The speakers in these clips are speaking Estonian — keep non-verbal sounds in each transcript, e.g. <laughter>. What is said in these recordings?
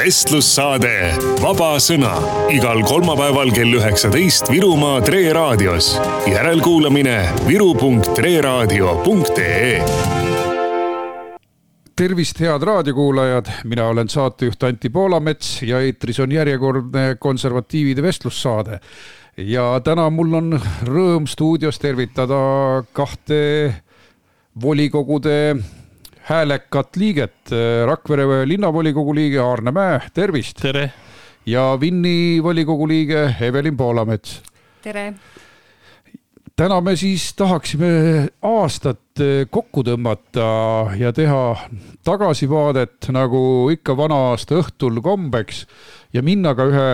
vestlussaade Vaba Sõna igal kolmapäeval kell üheksateist Virumaa Tre raadios. järelkuulamine viru.treraadio.ee tervist, head raadiokuulajad, mina olen saatejuht Anti Poolamets ja eetris on järjekordne konservatiivide vestlussaade. ja täna mul on rõõm stuudios tervitada kahte volikogude häälekat liiget, Rakvere linnavolikogu liige Aarne Mäe, tervist! tere! ja Vinni volikogu liige Evelin Poolamets. tere! täna me siis tahaksime aastat kokku tõmmata ja teha tagasivaadet, nagu ikka vana aasta õhtul kombeks ja minna ka ühe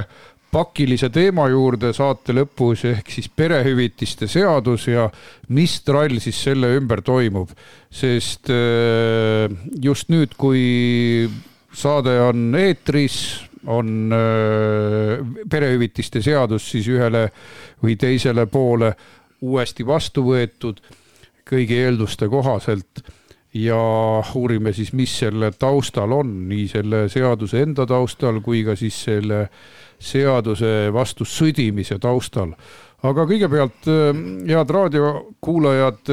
pakilise teema juurde saate lõpus ehk siis perehüvitiste seadus ja mis trall siis selle ümber toimub. sest äh, just nüüd, kui saade on eetris, on äh, perehüvitiste seadus siis ühele või teisele poole uuesti vastu võetud kõigi eelduste kohaselt ja uurime siis, mis selle taustal on, nii selle seaduse enda taustal kui ka siis selle seaduse vastu sõdimise taustal. Aga kõigepealt, head raadiokuulajad,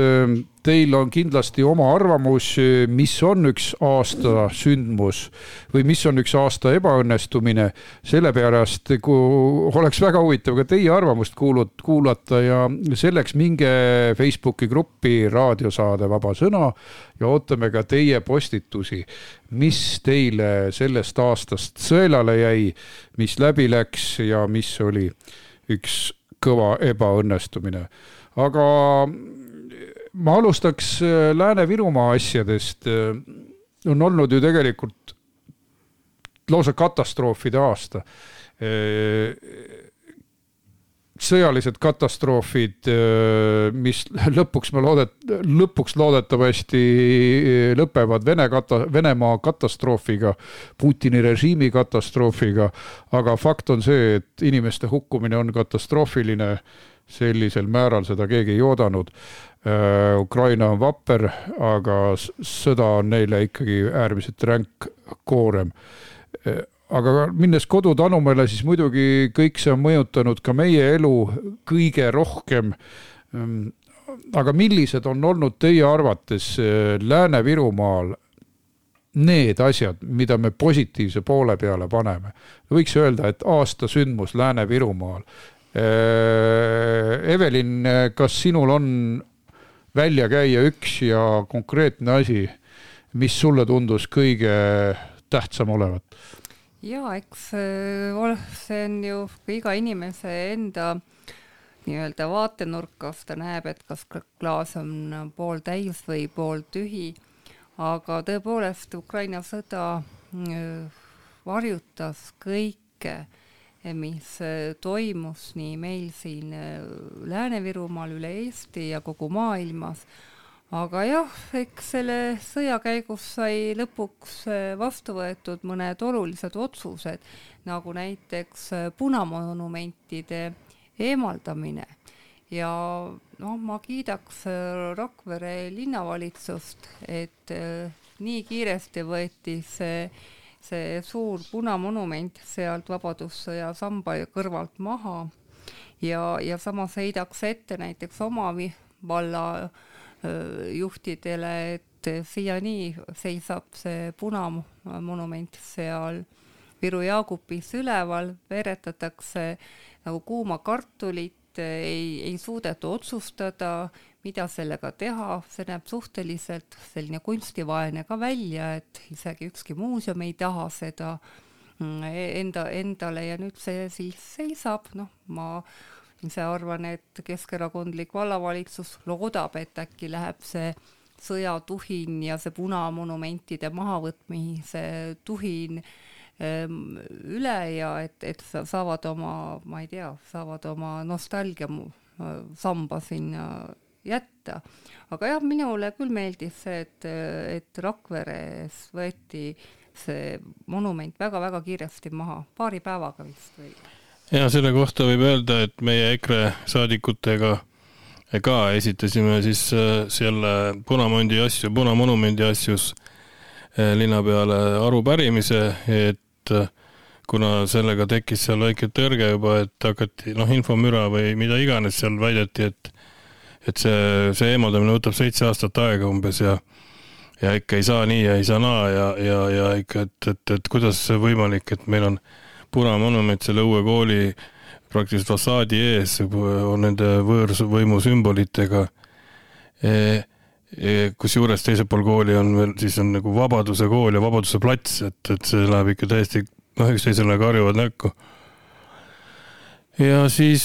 teil on kindlasti oma arvamus, mis on üks aasta sündmus või mis on üks aasta ebaõnnestumine. sellepärast kui oleks väga huvitav ka teie arvamust kuulut-, kuulata ja selleks minge Facebooki gruppi raadiosaade Vaba Sõna ja ootame ka teie postitusi, mis teile sellest aastast sõelale jäi, mis läbi läks ja mis oli üks kõva ebaõnnestumine. aga ma alustaks äh, Lääne-Virumaa asjadest. Äh, on olnud ju tegelikult lausa katastroofide aasta. Sõjalised katastroofid, mis lõpuks me loodet-, lõpuks loodetavasti lõpevad Vene kata-, Venemaa katastroofiga, Putini režiimi katastroofiga, aga fakt on see, et inimeste hukkumine on katastroofiline, sellisel määral seda keegi ei oodanud. Ukraina on vapper, aga sõda on neile ikkagi äärmiselt ränk koorem. Aga minnes kodu Tanumele, siis muidugi kõik see on mõjutanud ka meie elu kõige rohkem. Ähm, aga millised on olnud teie arvates äh, Lääne-Virumaal need asjad, mida me positiivse poole peale paneme? võiks öelda, et aasta sündmus Lääne-Virumaal. Evelin, kas sinul on välja käia üks ja konkreetne asi, mis sulle tundus kõige tähtsam olevat? Ja eks äh, see on ju iga inimese enda nii-öelda vaatenurkast, ta näeb, et kas klaas on pooltäis või pooltühi. aga tõepoolest Ukraina sõda äh, varjutas kõike mis äh, toimus nii meil siin Lääne-Virumaal, üle Eesti ja kogu maailmas. Aga jah, eks selle sõja käigus sai lõpuks äh, vastu võetud mõned olulised otsused, nagu näiteks punamonumentide eemaldamine. Ja noh, ma kiidaks Rakvere linnavalitsust, et nii kiiresti võeti see see suur punamonument sealt Vabadussõja samba kõrvalt maha ja, ja samas heidaks ette näiteks oma valla juhtidele, et siiani seisab see punamonument seal Viru Jaagupis üleval, veeretatakse nagu kuuma kartulit, ei, ei suudeta otsustada, mida sellega teha, see näeb suhteliselt selline kunstivaene ka välja, et isegi ükski muuseum ei taha seda mm, enda, endale. Ja nüüd see siis seisab, noh, ma ise arvan, et keskerakondlik vallavalitsus loodab, et äkki läheb see sõjatuhin ja see punamonumentide mahavõtmise tuhin ehm, üle ja et, et saavad oma, ma ei tea, saavad oma nostalgia samba sinna jätta. aga jah, minule küll meeldis see, et, et Rakveres võeti see monument väga-väga kiiresti maha, paari päevaga vist või? Ja selle kohta võib öelda, et meie EKRE saadikutega ka esitasime siis äh, selle Punamondi asju, Punamonumendi asjus äh, linnapeale arupärimise, et äh, kuna sellega tekkis seal väike tõrge juba, et hakati noh, infomüra või mida iganes seal väideti, et et see, see eemaldamine võtab seitse aastat aega umbes ja ja ikka ei saa nii ja ei saa naa ja, ja, ja ikka, et, et, et kuidas see võimalik, et meil on punamonument selle uue kooli praktiliselt fassaadi ees on nende võõrvõimu sümbolitega e,. E, kusjuures teisel pool kooli on veel, siis on nagu Vabaduse kool ja Vabaduse plats, et, et see läheb ikka täiesti noh, üksteisele karjuvad näkku ja siis,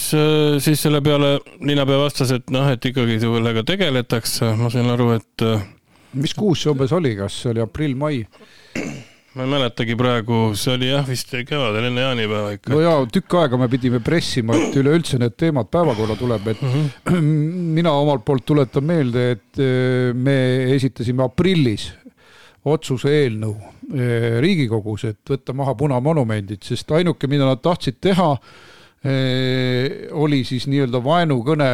siis selle peale linnapea vastas, et noh, et ikkagi sellega tegeletakse, ma sain aru, et mis kuus see umbes oli, kas see oli aprill-mai? Ma ei mäletagi praegu, see oli jah vist kevadel enne jaanipäeva ikka. no jaa, tükk aega me pidime pressima, et üleüldse need teemad päevakorda tuleb, et mm -hmm. <clears throat> mina omalt poolt tuletan meelde, et eh, me esitasime aprillis otsuse eelnõu eh, Riigikogus, et võtta maha punamonumendid, sest ainuke, mida nad tahtsid teha, eh, oli siis nii-öelda vaenukõne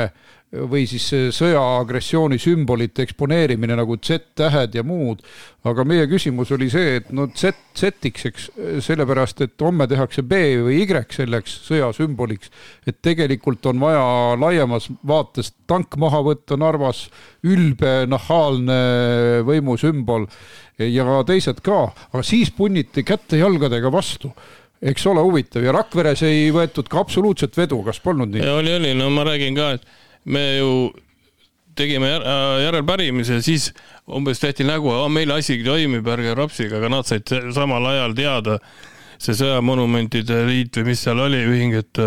või siis sõjaagressiooni sümbolite eksponeerimine nagu Z-tähed ja muud. aga meie küsimus oli see, et no Z, Z-iks, eks, sellepärast et homme tehakse B või Y selleks sõjasümboliks. et tegelikult on vaja laiemas vaates tank maha võtta Narvas, ülbe nahaalne võimusümbol ja teised ka, aga siis punniti käte-jalgadega vastu eks ole huvitav ja Rakveres ei võetud ka absoluutselt vedu, kas polnud nii? oli, oli, no ma räägin ka, et me ju tegime järelpärimise, siis umbes tehti nägu, meil asi toimib, ärge rapsige, aga nad said samal ajal teada, see sõjamonumentide liit või mis seal oli, ühing, et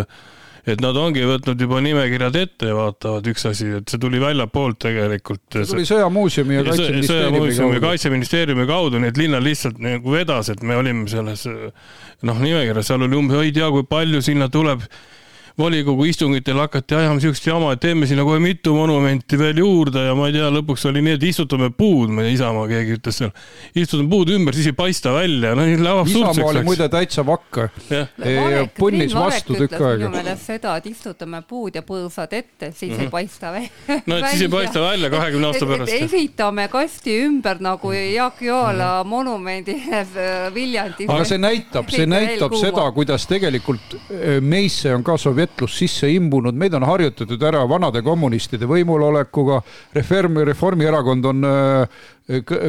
et nad ongi võtnud juba nimekirjad ette ja vaatavad üks asi, et see tuli väljapoolt tegelikult. see tuli Sõjamuuseumi ja Kaitseministeeriumi ja Kaitseministeeriumi kaudu, nii et linnal lihtsalt nagu vedas, et me olime selles noh, nimekirjas, seal oli umbes, ei tea, kui palju sinna tuleb volikogu istungitel hakati ajama siukest jama, et teeme sinna kohe mitu monumenti veel juurde ja ma ei tea, lõpuks oli nii, et istutame puud, ma ei tea, Isamaa keegi ütles seal, istutame puud ümber, siis ei paista välja, no nii läheb absurdseks. Isamaa oli muide täitsa vakka. punnis vastu tükk aega. minu meelest seda, et istutame puud ja põõsad ette, siis mm -hmm. ei paista välja. <laughs> no et siis ei paista välja kahekümne aasta pärast. ehitame kasti ümber nagu Jaak Joala mm -hmm. monumendi Viljandis. aga see näitab, see näitab seda, kuidas tegelikult meisse on ka sovjet mõttlus sisse imbunud, meid on harjutatud ära vanade kommunistide võimulolekuga, Reform, Reformierakond on äh,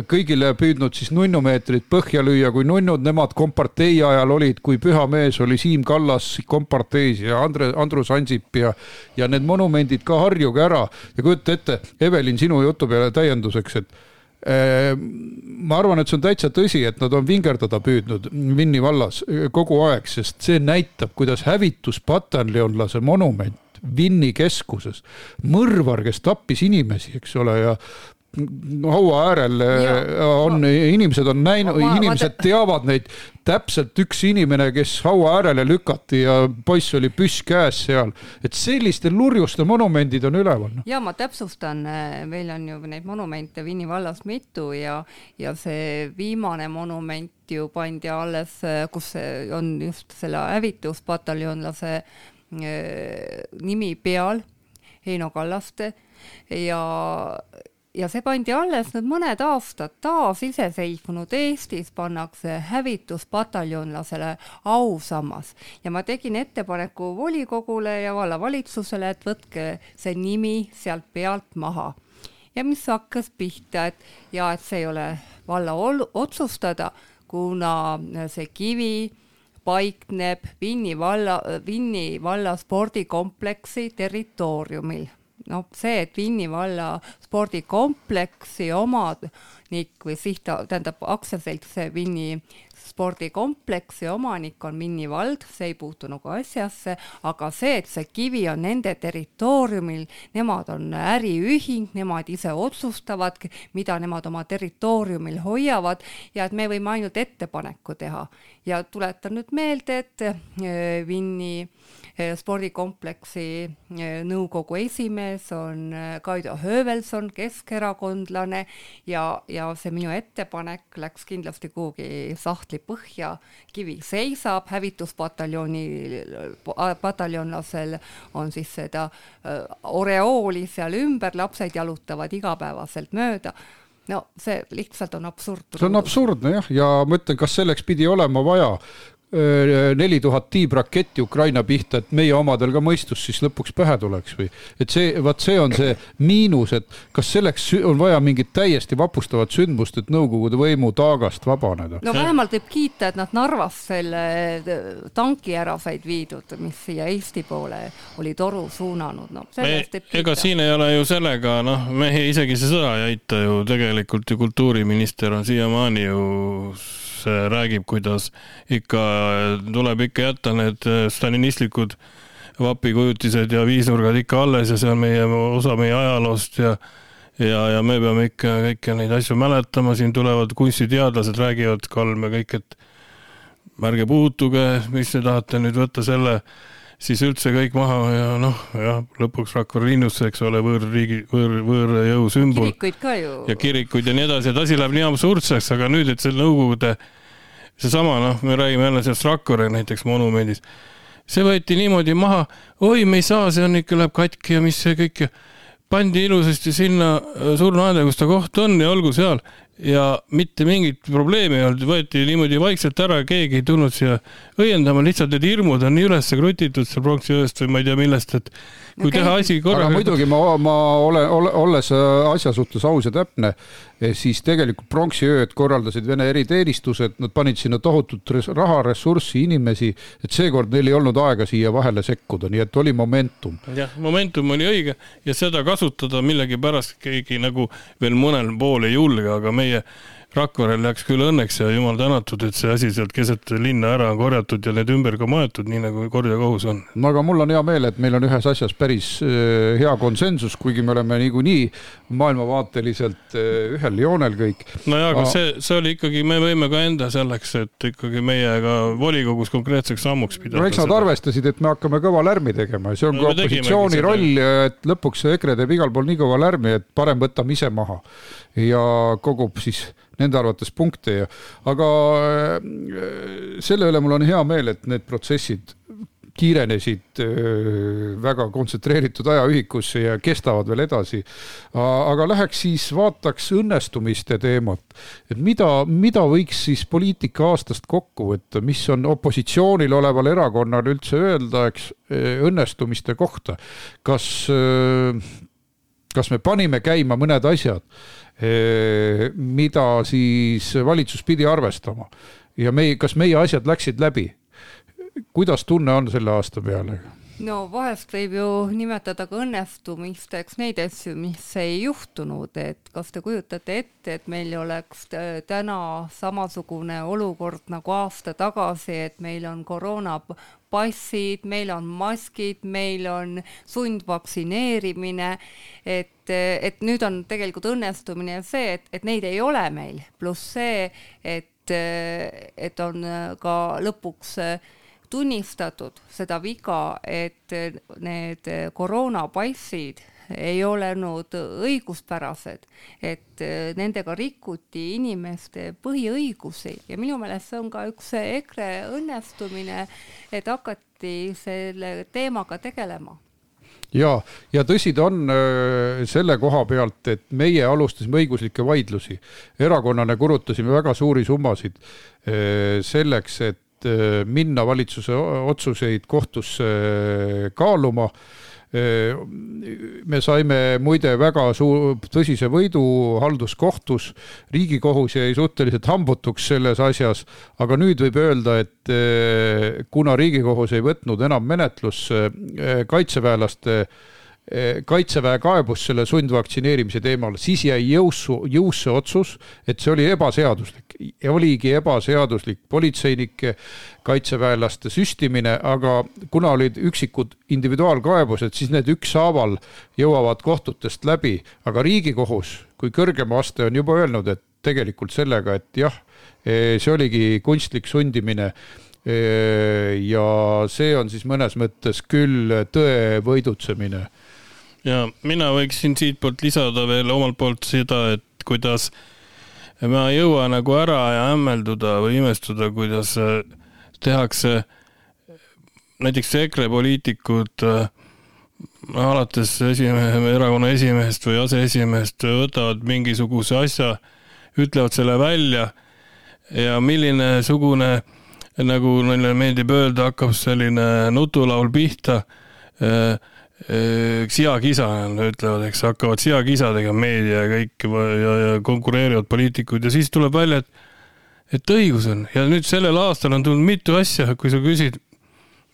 kõigile püüdnud siis nunnumeetrit põhja lüüa, kui nunnud. Nemad kompartei ajal olid, kui püha mees oli Siim Kallas komparteis ja Andre, Andrus Ansip ja ja need monumendid ka harjuge ära. Ja kujuta ette, Evelin, sinu jutu peale täienduseks, et ma arvan, et see on täitsa tõsi, et nad on vingerdada püüdnud Vinni vallas eh, kogu aeg, sest see näitab, kuidas hävituspataljonlase monument Vinni keskuses, mõrvar, kes tappis inimesi, eks ole, ja haua äärel ja, äh, on ma, inimesed on näinud, inimesed ma, teavad neid täpselt üks inimene, kes haua äärele lükati ja poiss oli püss käes seal, et selliste lurjuste monumendid on üleval. Noh. ja ma täpsustan, äh, meil on ju neid monumente Vinni vallas mitu ja, ja see viimane monument ju pandi alles, äh, kus on just selle hävituspataljonlase nimi peal, Heino Kallaste ja ja see pandi alles nüüd mõned aastad, taasiseseisvunud Eestis pannakse hävituspataljonlasele ausammas ja ma tegin ettepaneku volikogule ja vallavalitsusele, et võtke see nimi sealt pealt maha. ja mis hakkas pihta, et ja et see ei ole valla otsustada, kuna see kivi paikneb Vinni valla, Vinni valla spordikompleksi territooriumil noh, see, et Vinni valla spordikompleksi omanik või siht, tähendab aktsiaselts Vinni spordikompleksi omanik on Vinni vald, see ei puutu nagu asjasse, aga see, et see kivi on nende territooriumil, nemad on äriühing, nemad ise otsustavad, mida nemad oma territooriumil hoiavad ja et me võime ainult ettepaneku teha. ja tuletan nüüd meelde, et äh, Vinni Eh, spordikompleksi eh, nõukogu esimees on eh, Kaido Höövelson, keskerakondlane ja, ja see minu ettepanek läks kindlasti kuhugi sahtli põhja. kivi seisab, hävituspataljoni, pataljonlasel on siis seda oreooli seal ümber, lapsed jalutavad igapäevaselt mööda no see lihtsalt on absurd. see on absurdne jah, ja ma ütlen, kas selleks pidi olema vaja neli tuhat tiibraketti Ukraina pihta, et meie omadel ka mõistus siis lõpuks pähe tuleks või? et see, vot see on see miinus, et kas selleks on vaja mingit täiesti vapustavat sündmust, et Nõukogude võimu taagast vabaneda? no vähemalt võib kiita, et nad Narvas selle tanki ära said viidud, mis siia Eesti poole oli toru suunanud, no sellest võib kiita. ega siin ei ole ju sellega, noh, mehi isegi see sõda ei aita ju, tegelikult ju kultuuriminister on siiamaani ju räägib, kuidas ikka tuleb ikka jätta need äh, stalinistlikud vapikujutised ja viisnurgad ikka alles ja see on meie osa meie ajaloost ja ja, ja me peame ikka kõiki neid asju mäletama, siin tulevad kunstiteadlased, räägivad Kalm ja kõik, et ärge puutuge, mis te tahate nüüd võtta selle, siis üldse kõik maha ja noh, jah, lõpuks Rakvere linnus, eks ole, võõrriigi, võõr, võõrjõu sümbol. kirikuid ka ju. ja kirikuid ja nii edasi, et asi läheb nii absurdseks, aga nüüd, et see Nõukogude seesama, noh, me räägime jälle sellest Rakvere näiteks monumendist. see võeti niimoodi maha, oi, me ei saa, see on ikka, läheb katki ja mis see kõik ja pandi ilusasti sinna äh, surnuaeda, kus ta koht on ja olgu seal ja mitte mingit probleemi ei olnud, võeti niimoodi vaikselt ära, keegi ei tulnud siia õiendama, lihtsalt need hirmud on nii üles krutitud seal pronksiööst või ma ei tea millest, et kui okay. teha asi korraga. aga muidugi ma, ma olen, olles äh, asja suhtes aus ja täpne, eh, siis tegelikult pronksiööd korraldasid Vene eriteenistused, nad panid sinna tohutut raha, ressurssi, inimesi, et seekord neil ei olnud aega siia vahele sekkuda, nii et oli momentum. jah, momentum oli õige ja seda kasutada millegipärast keegi nagu veel mõnel pool ei julge, aga meie Rakverel läks küll õnneks ja jumal tänatud, et see asi sealt keset linna ära on korjatud ja need ümber ka maetud, nii nagu kord ja kohus on. no aga mul on hea meel, et meil on ühes asjas päris äh, hea konsensus, kuigi me oleme niikuinii maailmavaateliselt äh, ühel joonel kõik. no jaa, aga see, see oli ikkagi, me võime ka enda selleks, et ikkagi meiega volikogus konkreetseks sammuks pidada. no eks nad arvestasid, et me hakkame kõva lärmi tegema ja see on no, ka opositsiooni roll, et lõpuks EKRE teeb igal pool nii kõva lärmi, et parem võtame ise maha ja kogub siis nende arvates punkte ja, aga äh, selle üle mul on hea meel, et need protsessid kiirenesid äh, väga kontsentreeritud ajaühikusse ja kestavad veel edasi. aga läheks siis vaataks õnnestumiste teemat, et mida, mida võiks siis poliitika aastast kokku võtta, mis on opositsioonil oleval erakonnal üldse öelda, eks, äh, õnnestumiste kohta. kas, kas me panime käima mõned asjad Eh, mida siis valitsus pidi arvestama ja meie, kas meie asjad läksid läbi? kuidas tunne on selle aasta peale? no vahest võib ju nimetada ka õnnestumisteks neid asju, mis ei juhtunud, et kas te kujutate ette, et meil oleks täna samasugune olukord nagu aasta tagasi, et meil on koroonapassid, meil on maskid, meil on sundvaktsineerimine, et, et nüüd on tegelikult õnnestumine see, et, et neid ei ole meil, pluss see, et, et on ka lõpuks tunnistatud seda viga, et need koroonapassid ei olnud õiguspärased, et nendega rikuti inimeste põhiõigusi. Ja minu meelest see on ka üks EKRE õnnestumine, et hakati selle teemaga tegelema. Ja, ja tõsi ta on äh, selle koha pealt, et meie alustasime õiguslikke vaidlusi. erakonnana kulutasime väga suuri summasid äh, selleks, et äh, minna valitsuse otsuseid kohtusse kaaluma me saime muide väga suur, tõsise võidu halduskohtus, riigikohus jäi suhteliselt hambutuks selles asjas, aga nüüd võib öelda, et kuna riigikohus ei võtnud enam menetlusse kaitseväelaste kaitseväe kaebus selle sundvaktsineerimise teemal, siis jäi jõusse, jõusse otsus, et see oli ebaseaduslik. Ja oligi ebaseaduslik politseinike, kaitseväelaste süstimine, aga kuna olid üksikud individuaalkaebused, siis need ükshaaval jõuavad kohtutest läbi, aga Riigikohus kui kõrgem aste on juba öelnud, et tegelikult sellega, et jah, eh, see oligi kunstlik sundimine eh, ja see on siis mõnes mõttes küll tõe võidutsemine ja mina võiksin siitpoolt lisada veel omalt poolt seda, et kuidas ma ei jõua nagu ära ja hämmelduda või imestuda, kuidas äh, tehakse näiteks EKRE poliitikud äh, alates esimehe, erakonna esimehest või aseesimehest võtavad mingisuguse asja, ütlevad selle välja ja milline sugune nagu neile meeldib öelda, hakkab selline nutulaul pihta siakisa, ütlevad, eks, hakkavad siakisa tegema meedia ja kõik ja, ja konkureerivad poliitikud ja siis tuleb välja, et et õigus on. Ja nüüd sellel aastal on tulnud mitu asja, kui sa küsid,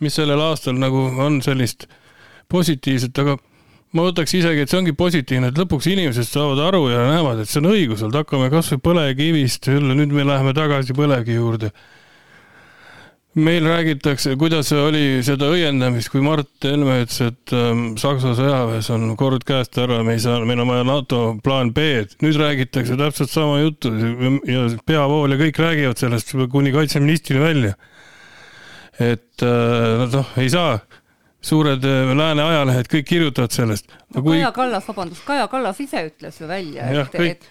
mis sellel aastal nagu on sellist positiivset, aga ma võtaks isegi, et see ongi positiivne, et lõpuks inimesed saavad aru ja näevad, et see on õigus olnud, hakkame kasvõi põlevkivist, nüüd me läheme tagasi põlevkivi juurde meil räägitakse, kuidas oli seda õiendamist, kui Mart Helme ütles, et ähm, Saksa sõjaväes on kord käest ära, me ei saa, meil on vaja NATO plaan B-d. nüüd räägitakse täpselt sama juttu ja peavool ja kõik räägivad sellest kuni kaitseministrini välja. et äh, noh, ei saa suured äh, lääne ajalehed kõik kirjutavad sellest no,. Kui... Kaja Kallas, vabandust, Kaja Kallas ise ütles ju välja, et, et,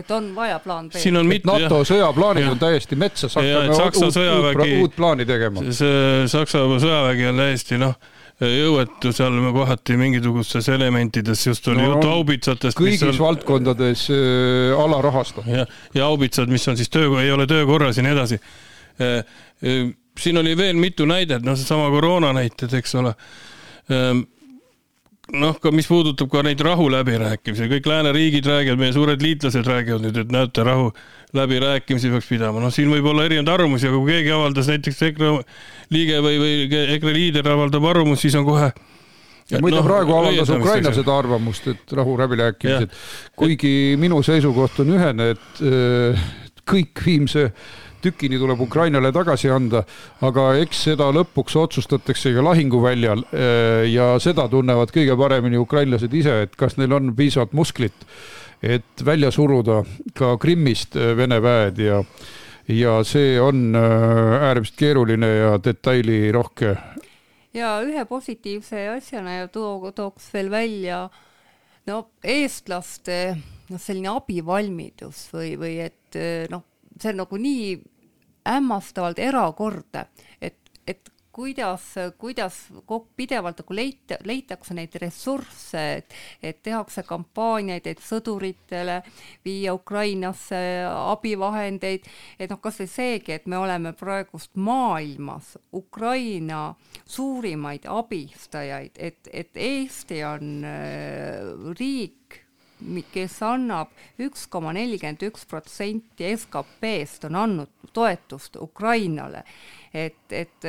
et on vaja plaan B. siin on mitu, NATO sõjaplaanid on täiesti metsas, hakkame Saksa uut, sõjavägi, uut, uut plaani tegema. see Saksa sõjavägi on täiesti noh, jõuetu seal kohati mingisugustes elementides, just oli no, juttu haubitsatest. kõigis on, valdkondades äh, alarahastatud. ja, ja haubitsad, mis on siis töö, ei ole töökorras ja nii edasi äh, äh, siin oli veel mitu näidet, noh, seesama koroona näited, eks ole. Ehm, noh, ka mis puudutab ka neid rahuläbirääkimisi, kõik lääneriigid räägivad, meie suured liitlased räägivad nüüd, et näete, rahu läbirääkimisi peaks pidama, noh, siin võib olla erinevaid arvamusi, aga kui keegi avaldas näiteks EKRE liige või, või EKRE liider avaldab arvamust, siis on kohe ja muide no,, praegu avaldas Ukraina seda arvamust, et rahuläbirääkimised, kuigi minu seisukoht on ühene, et äh, kõik viimse äh, tükini tuleb Ukrainale tagasi anda, aga eks seda lõpuks otsustatakse ka lahinguväljal eh, ja seda tunnevad kõige paremini ukrainlased ise, et kas neil on piisavalt musklit, et välja suruda ka Krimmist eh, Vene väed ja ja see on eh, äärmiselt keeruline ja detailirohke. ja ühe positiivse asjana ja too, tooks veel välja no eestlaste noh, selline abivalmidus või, või et noh, see on nagu nii hämmastavalt erakordne, et, et kuidas, kuidas pidevalt nagu leita, leitakse neid ressursse, et, et tehakse kampaaniaid, et sõduritele viia Ukrainasse abivahendeid, et noh, kas või seegi, et me oleme praegust maailmas Ukraina suurimaid abistajaid, et, et Eesti on äh, riik, kes annab üks koma nelikümmend üks protsenti SKP-st on andnud toetust Ukrainale. et, et,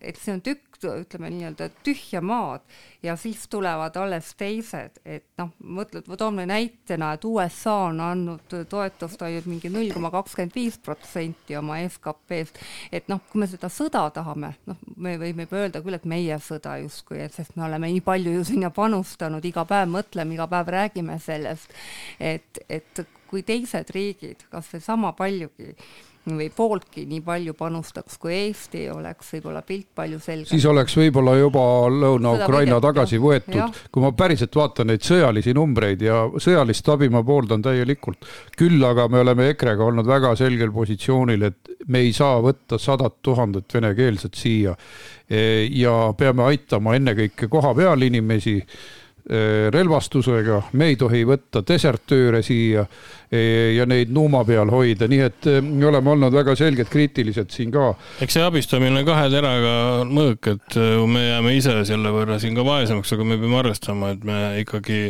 et see on tükk, ütleme nii-öelda tühja maad ja siis tulevad alles teised, et noh, mõtled, toome näitena, et USA on andnud toetust ainult mingi null koma kakskümmend viis protsenti oma SKP-st. et noh, kui me seda sõda tahame, noh, me võime öelda küll, et meie sõda justkui, et sest me oleme nii palju ju sinna panustanud, iga päev mõtleme, iga päev räägime sellest, et, et kui teised riigid kas või sama paljugi või pooltki nii palju panustaks kui Eesti, oleks võib-olla pilt palju selgem. siis oleks võib-olla juba Lõuna-Ukraina tagasi võetud, kui ma päriselt vaatan neid sõjalisi numbreid ja sõjalist abi ma pooldan täielikult. küll aga me oleme EKRE-ga olnud väga selgel positsioonil, et me ei saa võtta sadat tuhandet venekeelset siia ja peame aitama ennekõike kohapeal inimesi relvastusega, me ei tohi võtta desertööre siia äh, ja neid nuuma peal hoida, nii et äh, me oleme olnud väga selgelt kriitilised siin ka. eks see abistamine kahe teraga mõõk, et me jääme ise selle võrra siin ka vaesemaks, aga me peame arvestama, et me ikkagi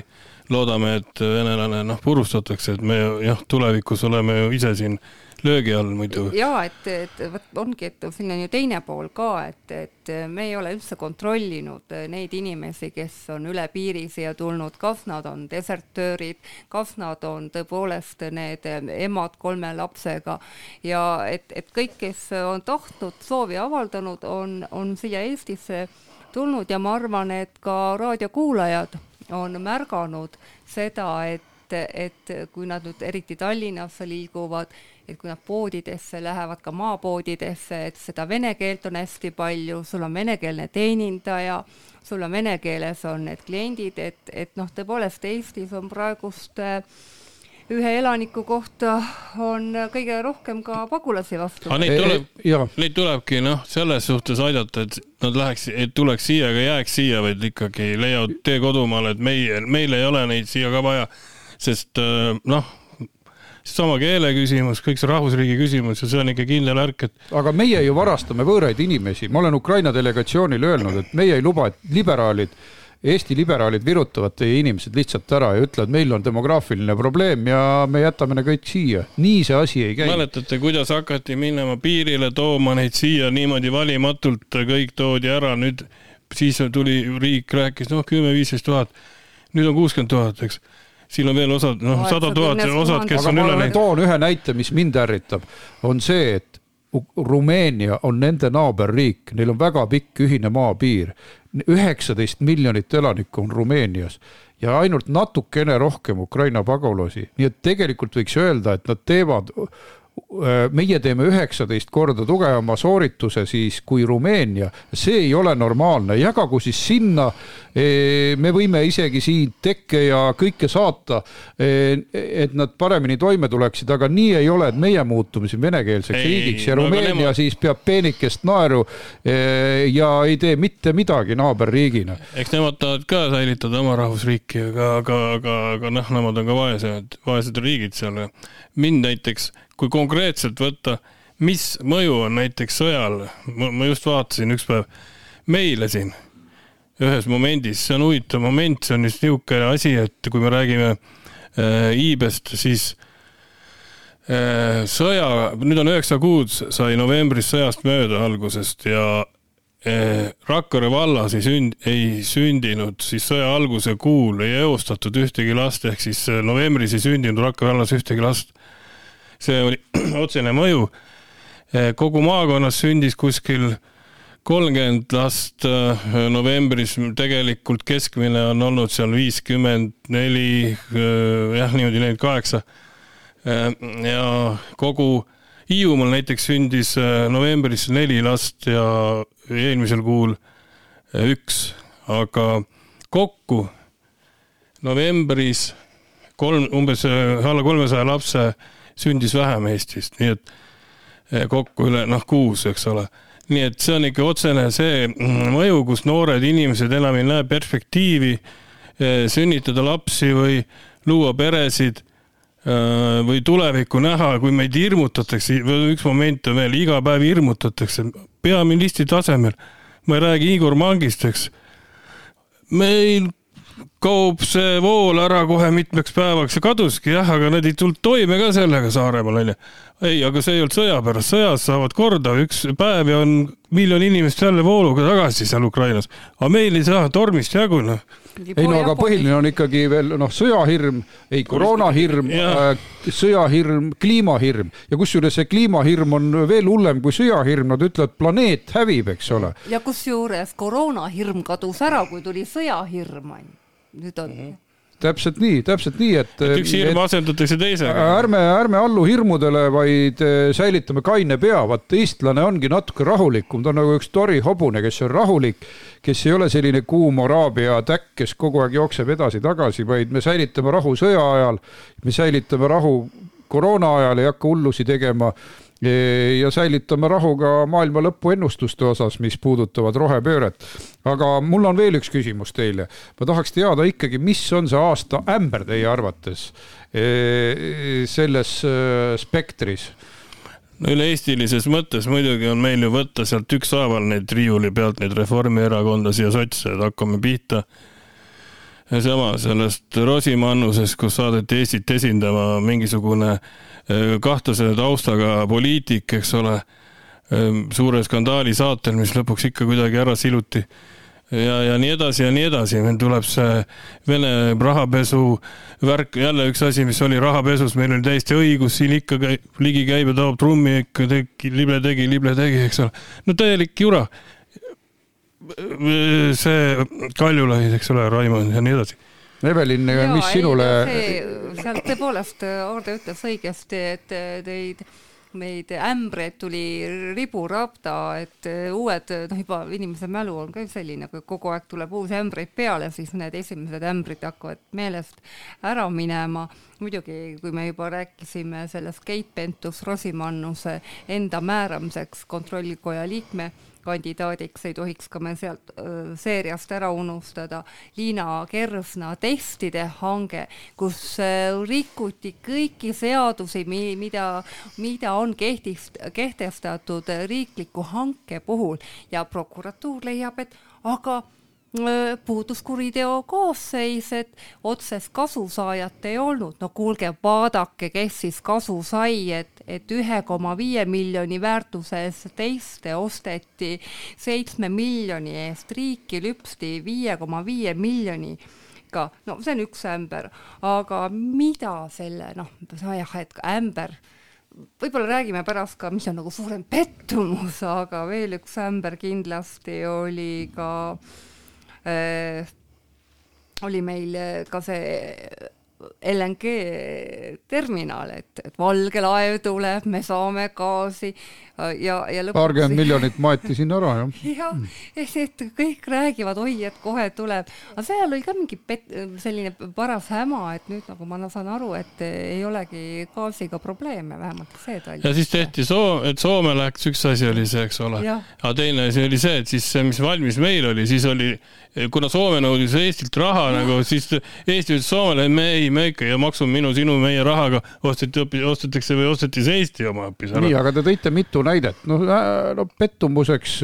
loodame, et venelane noh, purustatakse, et me jah, tulevikus oleme ju ise siin löögi all muidu. ja et, et vot ongi, et siin on ju teine pool ka, et, et me ei ole üldse kontrollinud neid inimesi, kes on üle piiri siia tulnud, kas nad on desertöörid, kas nad on tõepoolest need emad kolme lapsega? Ja et, et kõik, kes on tahtnud, soovi avaldanud, on, on siia Eestisse tulnud. Ja ma arvan, et ka raadiokuulajad on märganud seda, et et kui nad nüüd eriti Tallinnasse liiguvad, et kui nad poodidesse lähevad, ka maapoodidesse, et seda vene keelt on hästi palju, sul on venekeelne teenindaja, sul on vene keeles on need kliendid, et, et noh, tõepoolest Eestis on praegust äh, ühe elaniku kohta on kõige rohkem ka pagulasi vastu. Neid tuleb, neid tulebki noh, selles suhtes aidata, et nad läheks, et tuleks siia ega jääks siia, vaid ikkagi leiavad tee kodumaale, et meie, meil ei ole neid siia ka vaja, sest äh, noh sama keele küsimus, kõik see rahvusriigi küsimus ja see on ikka kindel värk, et aga meie ju varastame võõraid inimesi, ma olen Ukraina delegatsioonile öelnud, et meie ei luba, et liberaalid Eesti liberaalid virutavad teie inimesed lihtsalt ära ja ütlevad, meil on demograafiline probleem ja me jätame need kõik siia. nii see asi ei käi. mäletate, kuidas hakati minema piirile tooma neid siia niimoodi valimatult, kõik toodi ära, nüüd siis tuli riik, rääkis noh, kümme-viisteist tuhat. nüüd on kuuskümmend tuhat, eks siin on veel osad, noh, sada tuhat osad, kes on üle läinud. toon ühe näite, mis mind ärritab, on see, et Rumeenia on nende naaberriik, neil on väga pikk ühine maapiir. Üheksateist miljonit elanikku on Rumeenias. Ja ainult natukene rohkem Ukraina pagulasi, nii et tegelikult võiks öelda, et nad teevad Äh, meie teeme üheksateist korda tugevama soorituse siis kui Rumeenia, see ei ole normaalne, jagagu siis sinna. E, me võime isegi siin tekke ja kõike saata, e, et nad paremini toime tuleksid, aga nii ei ole, et meie muutume siin venekeelseks ei, riigiks ja no, Rumeenia nemad... siis peab peenikest naeru e, ja ei tee mitte midagi naaberriigina. eks nemad tahavad ka säilitada oma rahvusriiki, aga, aga, aga, aga noh, nemad on ka vaesed, vaesed riigid seal. mind näiteks kui konkreetselt võtta, mis mõju on näiteks sõjal, ma just vaatasin üks päev meile siin ühes momendis, see on huvitav moment, see on just niisugune asi, et kui me räägime äh, iibest, siis äh, sõja, nüüd on üheksa kuud, sai novembris sõjast mööda algusest ja äh, Rakvere vallas ei sünd-, ei sündinud siis sõja alguse kuul, ei eostatud ühtegi last, ehk siis äh, novembris ei sündinud Rakvere vallas ühtegi last see oli <clears throat> otsene mõju. Eh, kogu maakonnas sündis kuskil kolmkümmend last eh, novembris, tegelikult keskmine on olnud seal viiskümmend neli, eh, jah, niimoodi nelikümmend kaheksa. ja kogu Hiiumaal näiteks sündis novembris neli last ja eelmisel kuul üks, aga kokku novembris kolm, umbes alla kolmesaja lapse sündis vähem Eestist, nii et kokku üle noh, kuus, eks ole. Nii et see on ikka otsene see mm, mõju, kus noored inimesed enam ei näe perspektiivi eh, sünnitada lapsi või luua peresid eh, või tulevikku näha, kui meid hirmutatakse, üks moment on veel, iga päev hirmutatakse peaministri tasemel. ma ei räägi Igor Mangist, eks. meil kaob see vool ära kohe mitmeks päevaks ja kaduski jah, aga nad ei tulnud toime ka sellega Saaremaal onju. ei, aga see ei olnud sõja pärast, sõjas saavad korda üks päev ja on miljon inimest jälle vooluga tagasi seal Ukrainas. aga meil ei saa tormist jagu noh. ei no aga põhiline on ikkagi veel noh, sõjahirm, ei koroonahirm, äh, sõjahirm, kliimahirm ja kusjuures see kliimahirm on veel hullem kui sõjahirm, nad ütlevad, planeet hävib, eks ole. ja kusjuures koroonahirm kadus ära, kui tuli sõjahirm on ju nüüd on mm. -hmm täpselt nii, täpselt nii, et. et üks hirm asendatakse teisega. ärme, ärme allu hirmudele, vaid eh, säilitame kaine pea, vaat eestlane ongi natuke rahulikum, ta on nagu üks tori hobune, kes on rahulik, kes ei ole selline kuum araabia täkk, kes kogu aeg jookseb edasi-tagasi, vaid me säilitame rahu sõja ajal, me säilitame rahu koroona ajal, ei hakka hullusi tegema ja säilitame rahu ka maailma lõpu ennustuste osas, mis puudutavad rohepööret. Aga mul on veel üks küsimus teile. ma tahaks teada ikkagi, mis on see aasta ämber teie arvates selles spektris? no üle-eestilises mõttes muidugi on meil ju võtta sealt ükshaaval neid riiuli pealt neid Reformierakondlasi ja sotse, et hakkame pihta sama sellest Rosimannusest, kus saadeti Eestit esindama mingisugune kahtlase taustaga poliitik, eks ole, suure skandaali saatel, mis lõpuks ikka kuidagi ära siluti. ja, ja nii edasi ja nii edasi, meil tuleb see Vene rahapesu värk, jälle üks asi, mis oli rahapesus, meil oli täiesti õigus, siin ikka ligi käib ja taob trummi, ikka tegi, lible tegi, lible tegi, eks ole. no täielik jura see Kaljulaid, eks ole, Raimond ja nii edasi. Evelin, mis sinule? seal tõepoolest Aarde ütles õigesti, et teid neid ämbreid tuli riburabda, et uued, noh juba inimese mälu on ka selline, kui kogu aeg tuleb uusi ämbreid peale, siis need esimesed ämbrid hakkavad meelest ära minema. Muidugi, kui me juba rääkisime sellest Keit Pentus-Rosimannuse enda määramiseks kontrollikoja liikme kandidaadiks ei tohiks ka me sealt öö, seeriast ära unustada Liina Kersna testide hange, kus öö, rikuti kõiki seadusi, mida, mida on kehtist, kehtestatud riikliku hanke puhul. Ja prokuratuur leiab, et aga puudus kuriteo koosseis, et otsest kasusaajat ei olnud. no kuulge, vaadake, kes siis kasu sai, et, et ühe koma viie miljoni väärtuses teiste osteti seitsme miljoni eest, riiki lüpsti viie koma viie miljoni ka, no see on üks ämber, aga mida selle, noh, jah, et ämber. Võib-olla räägime pärast ka, mis on nagu suurem pettumus, aga veel üks ämber kindlasti oli ka äh, Äh, oli meil äh, ka see LNG terminal, et, et valge laev tuleb, me saame gaasi ja, ja lõpuks. paarkümmend miljonit maeti sinna ära, jah. <laughs> jah, et, et kõik räägivad, oi, et kohe tuleb, aga seal oli ka mingi pet-, selline paras häma, et nüüd nagu ma saan aru, et ei olegi gaasiga probleeme, vähemalt see ta oli. ja siis tehti Soome, et Soome läks, üks asi oli see, eks ole. aga teine asi oli see, et siis see, mis valmis meil oli, siis oli, kuna Soome nõudis Eestilt raha ja. nagu, siis Eesti ütles Soomele, me ei, me ikka ja maksume minu, sinu, meie rahaga osteti, ostetakse või osteti see Eesti oma hoopis ära. nii, aga te tõite mitu näidet, noh, no pettumuseks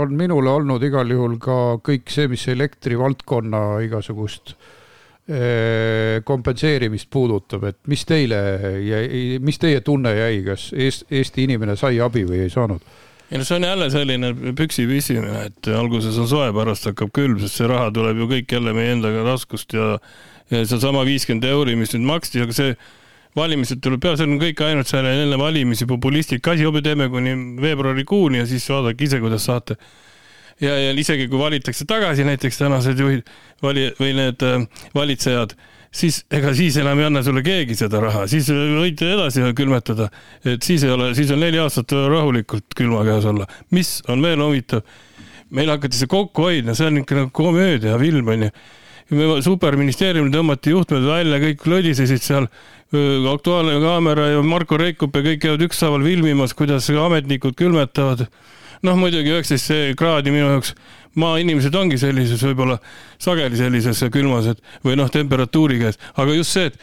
on minule olnud igal juhul ka kõik see, mis elektrivaldkonna igasugust kompenseerimist puudutab, et mis teile jäi, mis teie tunne jäi, kas Eesti inimene sai abi või ei saanud? ei no see on jälle selline püksi püsimine, et alguses on soe, pärast hakkab külm, sest see raha tuleb ju kõik jälle meie enda taskust ja ja seesama viiskümmend euri, mis nüüd maksti, aga see valimised tuleb peale, see on kõik ainult seal enne valimisi populistlik asi, homme teeme kuni veebruarikuuni ja siis vaadake ise, kuidas saate. ja, ja isegi kui valitakse tagasi näiteks tänased juhid, vali- või need äh, valitsejad, siis ega siis enam ei anna sulle keegi seda raha, siis võite edasi külmetada, et siis ei ole, siis on neli aastat rahulikult külma käes olla. mis on veel huvitav, meil hakati see kokku hoidma, see on ikka nagu komöödia film onju superministeeriumil tõmmati juhtmed välja, kõik lodisesid seal, Aktuaalne Kaamera ja Marko Reikup ja kõik käivad ükshaaval filmimas, kuidas ametnikud külmetavad. noh, muidugi üheksateist kraadi minu jaoks, maainimesed ongi sellises võib-olla sageli sellises külmas, et või noh, temperatuuri käes, aga just see, et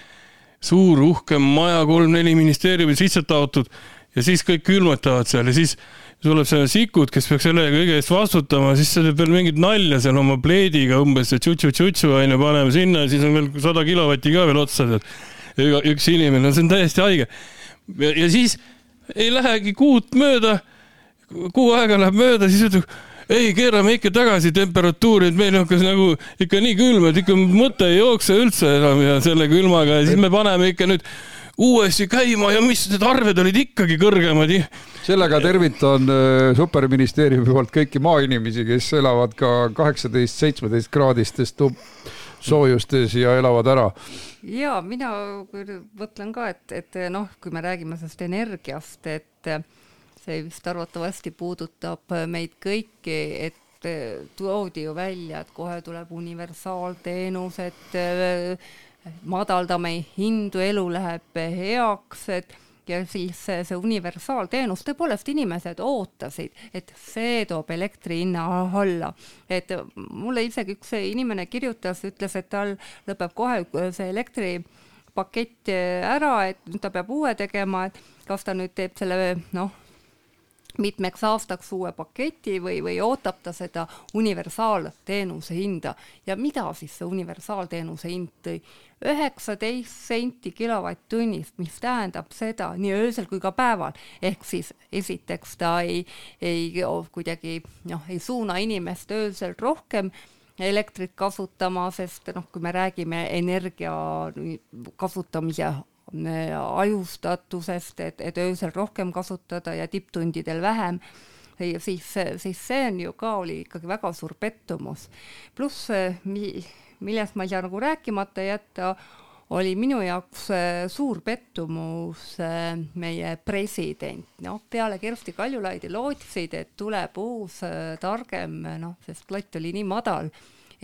suur uhke maja, kolm-neli ministeeriumi sisse taotud ja siis kõik külmetavad seal ja siis tuleb see Sikkut, kes peaks selle kõige eest vastutama, siis sa teed veel mingit nalja seal oma pleediga umbes, et tšutšu-tšutšu onju, paneme sinna ja siis on veel sada kilovatti ka veel otsa, tead. Üks inimene, see on täiesti haige. ja siis ei lähegi kuud mööda, kuu aega läheb mööda, siis ütleb ei, keerame ikka tagasi temperatuuri, et meil hakkas nagu ikka nii külm, et ikka mõte ei jookse üldse enam ja selle külmaga ja siis me paneme ikka nüüd uuesti käima ja mis need arved olid ikkagi kõrgemad. sellega tervitan äh, superministeeriumi poolt kõiki maainimesi, kes elavad ka kaheksateist, seitsmeteist kraadistes soojustes ja elavad ära. ja mina mõtlen ka, et, et noh, kui me räägime sellest energiast, et see vist arvatavasti puudutab meid kõiki, et toodi ju välja, et kohe tuleb universaalteenus, et madaldame hindu, elu läheb heaks, et ja siis see, universaalteenus, tõepoolest inimesed ootasid, et see toob elektri hinna alla. et mulle isegi üks inimene kirjutas, ütles, et tal lõpeb kohe see elektripakett ära, et ta peab uue tegema, et kas ta nüüd teeb selle noh, mitmeks aastaks uue paketi või, või ootab ta seda universaalteenuse hinda ja mida siis see universaalteenuse hind tõi? üheksateist senti kilovatt-tunnist, mis tähendab seda nii öösel kui ka päeval, ehk siis esiteks ta ei, ei kuidagi noh, ei suuna inimest öösel rohkem elektrit kasutama, sest noh, kui me räägime energia kasutamise ajustatusest, et, et öösel rohkem kasutada ja tipptundidel vähem, siis, siis see on ju ka, oli ikkagi väga suur pettumus. pluss, millest ma ei saa nagu rääkimata jätta, oli minu jaoks suur pettumus meie president, noh, peale Kersti Kaljulaidi lootsid, et tuleb uus targem, noh, sest lott oli nii madal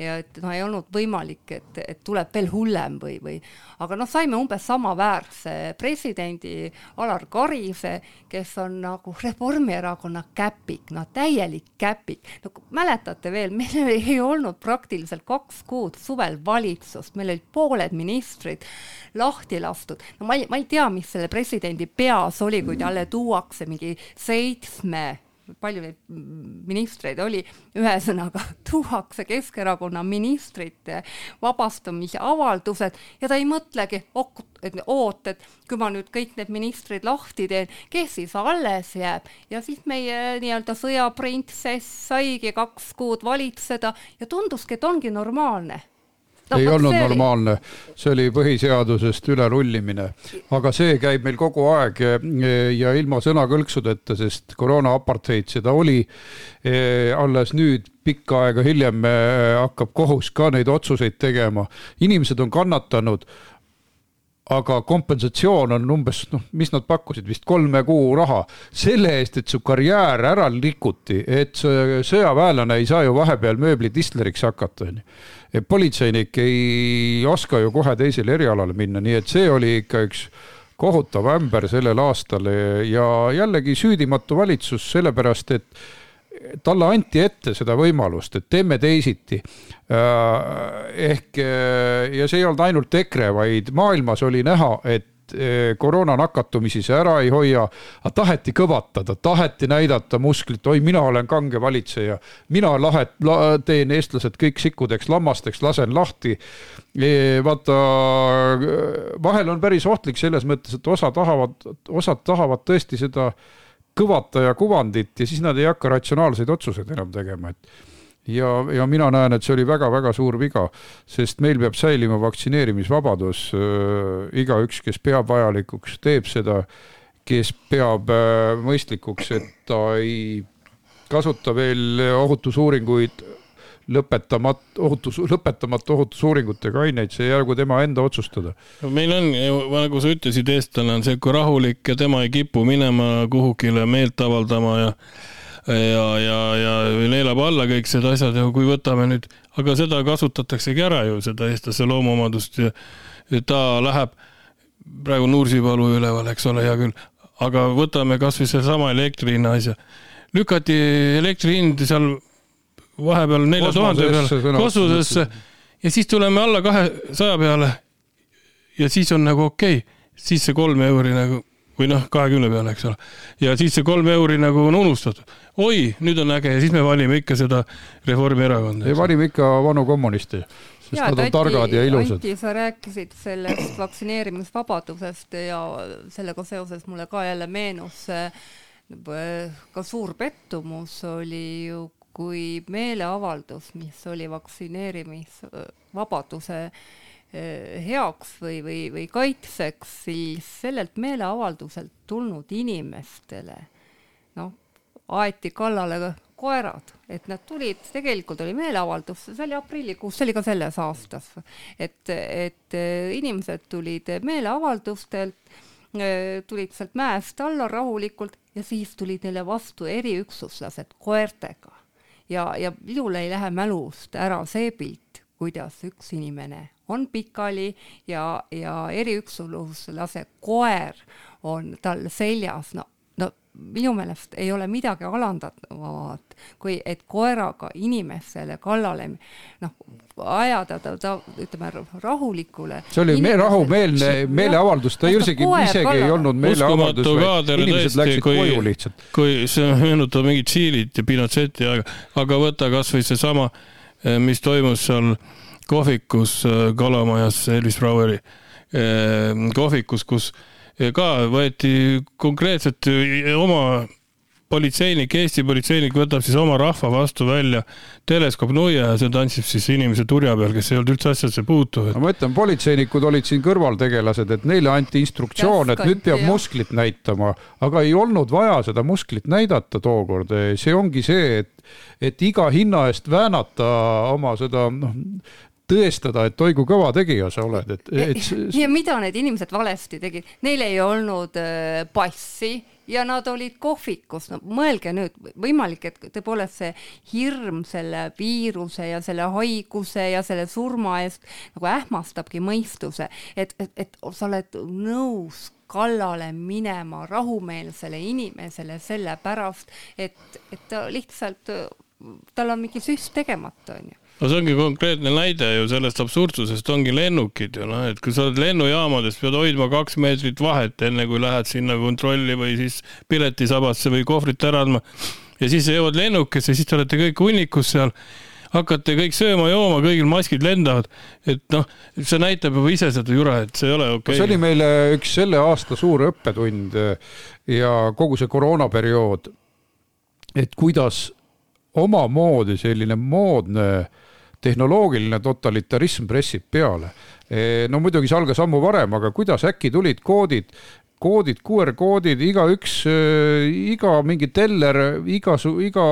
ja et noh, ei olnud võimalik, et, et tuleb veel hullem või, või aga noh, saime umbes samaväärse presidendi Alar Karise, kes on nagu Reformierakonna käpik, no täielik käpik. no mäletate veel, meil ei olnud praktiliselt kaks kuud suvel valitsust, meil olid pooled ministrid lahti lastud. no ma ei, ma ei tea, mis selle presidendi peas oli, kui talle tuuakse mingi seitsme palju neid ministreid oli, ühesõnaga <laughs> tuuakse Keskerakonna ministrite vabastamise avaldused ja ta ei mõtlegi, et oot, et kui ma nüüd kõik need ministrid lahti teen, kes siis alles jääb? Ja siis meie nii-öelda sõjaprintsess saigi kaks kuud valitseda ja tunduski, et ongi normaalne no, ei olnud see normaalne, see oli põhiseadusest ülerullimine, aga see käib meil kogu aeg ja ilma sõnakõlksudeta, sest koroona apartheid seda oli. alles nüüd pikka aega hiljem hakkab kohus ka neid otsuseid tegema, inimesed on kannatanud aga kompensatsioon on umbes noh, mis nad pakkusid vist kolme kuu raha selle eest, et su karjäär ära rikuti, et sõjaväelane ei saa ju vahepeal mööblidistleriks hakata, onju. Politseinik ei oska ju kohe teisele erialale minna, nii et see oli ikka üks kohutav ämber sellel aastal ja jällegi süüdimatu valitsus, sellepärast et talle anti ette seda võimalust, et teeme teisiti. Äh, ehk äh, ja see ei olnud ainult EKRE, vaid maailmas oli näha, et äh, koroona nakatumisi see ära ei hoia, aga taheti kõvatada, taheti näidata musklit, oi, mina olen kange valitseja, mina lahet la,, teen eestlased kõik sikkudeks, lammasteks, lasen lahti. E, vaata, vahel on päris ohtlik selles mõttes, et osa tahavad, osad tahavad tõesti seda kõvataja kuvandit ja siis nad ei hakka ratsionaalseid otsuseid enam tegema, et ja, ja mina näen, et see oli väga-väga suur viga, sest meil peab säilima vaktsineerimisvabadus äh,. igaüks, kes peab vajalikuks, teeb seda, kes peab äh, mõistlikuks, et ta ei kasuta veel ohutusuuringuid lõpetamat-, ohutus, lõpetamata ohutusuuringutega aineid, see jäägu tema enda otsustada. meil on, nagu sa ütlesid, eestlane on sihuke rahulik ja tema ei kipu minema kuhugile meelt avaldama ja ja, ja, ja neelab alla kõik need asjad ja kui võtame nüüd, aga seda kasutataksegi ära ju, seda eestlase loomuomadust ja, ja ta läheb praegu Nursipalu üleval, eks ole, hea küll, aga võtame kasvõi sedasama elektri hinna asja. lükati elektri hind seal vahepeal nelja tuhande peale, kosmosesse ja siis tuleme alla kahesaja peale. ja siis on nagu okei okay., siis see kolm euri nagu või noh, kahekümne peale, eks ole. ja siis see kolm euri nagu on unustatud. oi, nüüd on äge ja siis me valime ikka seda Reformierakonda. ei, valime ikka vanu kommunisti, sest ja, nad on Anti, targad ja ilusad. Anti, sa rääkisid sellest vaktsineerimisvabadusest ja sellega seoses mulle ka jälle meenus ka suur pettumus oli ju kui meeleavaldus, mis oli vaktsineerimisvabaduse eh, heaks või, või, või kaitseks, siis sellelt meeleavalduselt tulnud inimestele noh, aeti kallale koerad, et nad tulid, tegelikult oli meeleavaldus, see oli aprillikuus, see oli ka selles aastas, et, et eh, inimesed tulid meeleavaldustelt, eh, tulid sealt mäest alla rahulikult ja siis tulid neile vastu eriüksuslased koertega. Ja, ja minul ei lähe mälust ära see pilt, kuidas üks inimene on pikali ja, ja eriüksuslase koer on tal seljas, no, no minu meelest ei ole midagi alandatavat, kui et koeraga inimesele kallale noh, ajada ta, ta ütleme rahulikule. see oli me, rahumeelne meeleavaldus, ta isegi, isegi ei olnud meeleavaldus, vaid inimesed läksid kui, koju lihtsalt. kui see meenutab mingit Tšiilit ja Pinocheti aega, aga võta kasvõi seesama, eh, mis toimus seal kohvikus eh, Kalamajas Elvis Braueri eh, kohvikus, kus ka võeti konkreetselt oma politseinik, Eesti politseinik võtab siis oma rahva vastu välja teleskoopnuia ja see tantsib siis inimese turja peal, kes ei olnud üldse asjasse puutuv. ma mõtlen, politseinikud olid siin kõrvaltegelased, et neile anti instruktsioon, et nüüd peab musklit näitama, aga ei olnud vaja seda musklit näidata tookord, see ongi see, et, et iga hinna eest väänata oma seda noh, tõestada, et oi kui kõva tegija sa oled, et, et. ja mida need inimesed valesti tegid, neil ei olnud äh, passi ja nad olid kohvikus, no mõelge nüüd, võimalik, et tõepoolest see hirm selle viiruse ja selle haiguse ja selle surma eest nagu ähmastabki mõistuse, et, et, et sa oled nõus kallale minema rahumeelsele inimesele sellepärast, et, et ta lihtsalt, tal on mingi süst tegemata, onju no see ongi konkreetne näide ju sellest absurdsusest, ongi lennukid ju noh, et kui sa oled lennujaamades, pead hoidma kaks meetrit vahet, enne kui lähed sinna kontrolli või siis piletisabasse või kohvrit ära andma. ja siis jõuad lennukisse, siis te olete kõik hunnikus seal, hakkate kõik sööma-jooma, kõigil maskid lendavad. et noh, see näitab juba ise seda jura, et see ei ole okei okay.. see oli meile üks selle aasta suur õppetund ja kogu see koroonaperiood, et kuidas omamoodi selline moodne äh, tehnoloogiline totalitarism pressib peale. E, no muidugi see algas ammu varem, aga kuidas äkki tulid koodid, koodid, QR-koodid, igaüks, e, iga mingi teller, iga, iga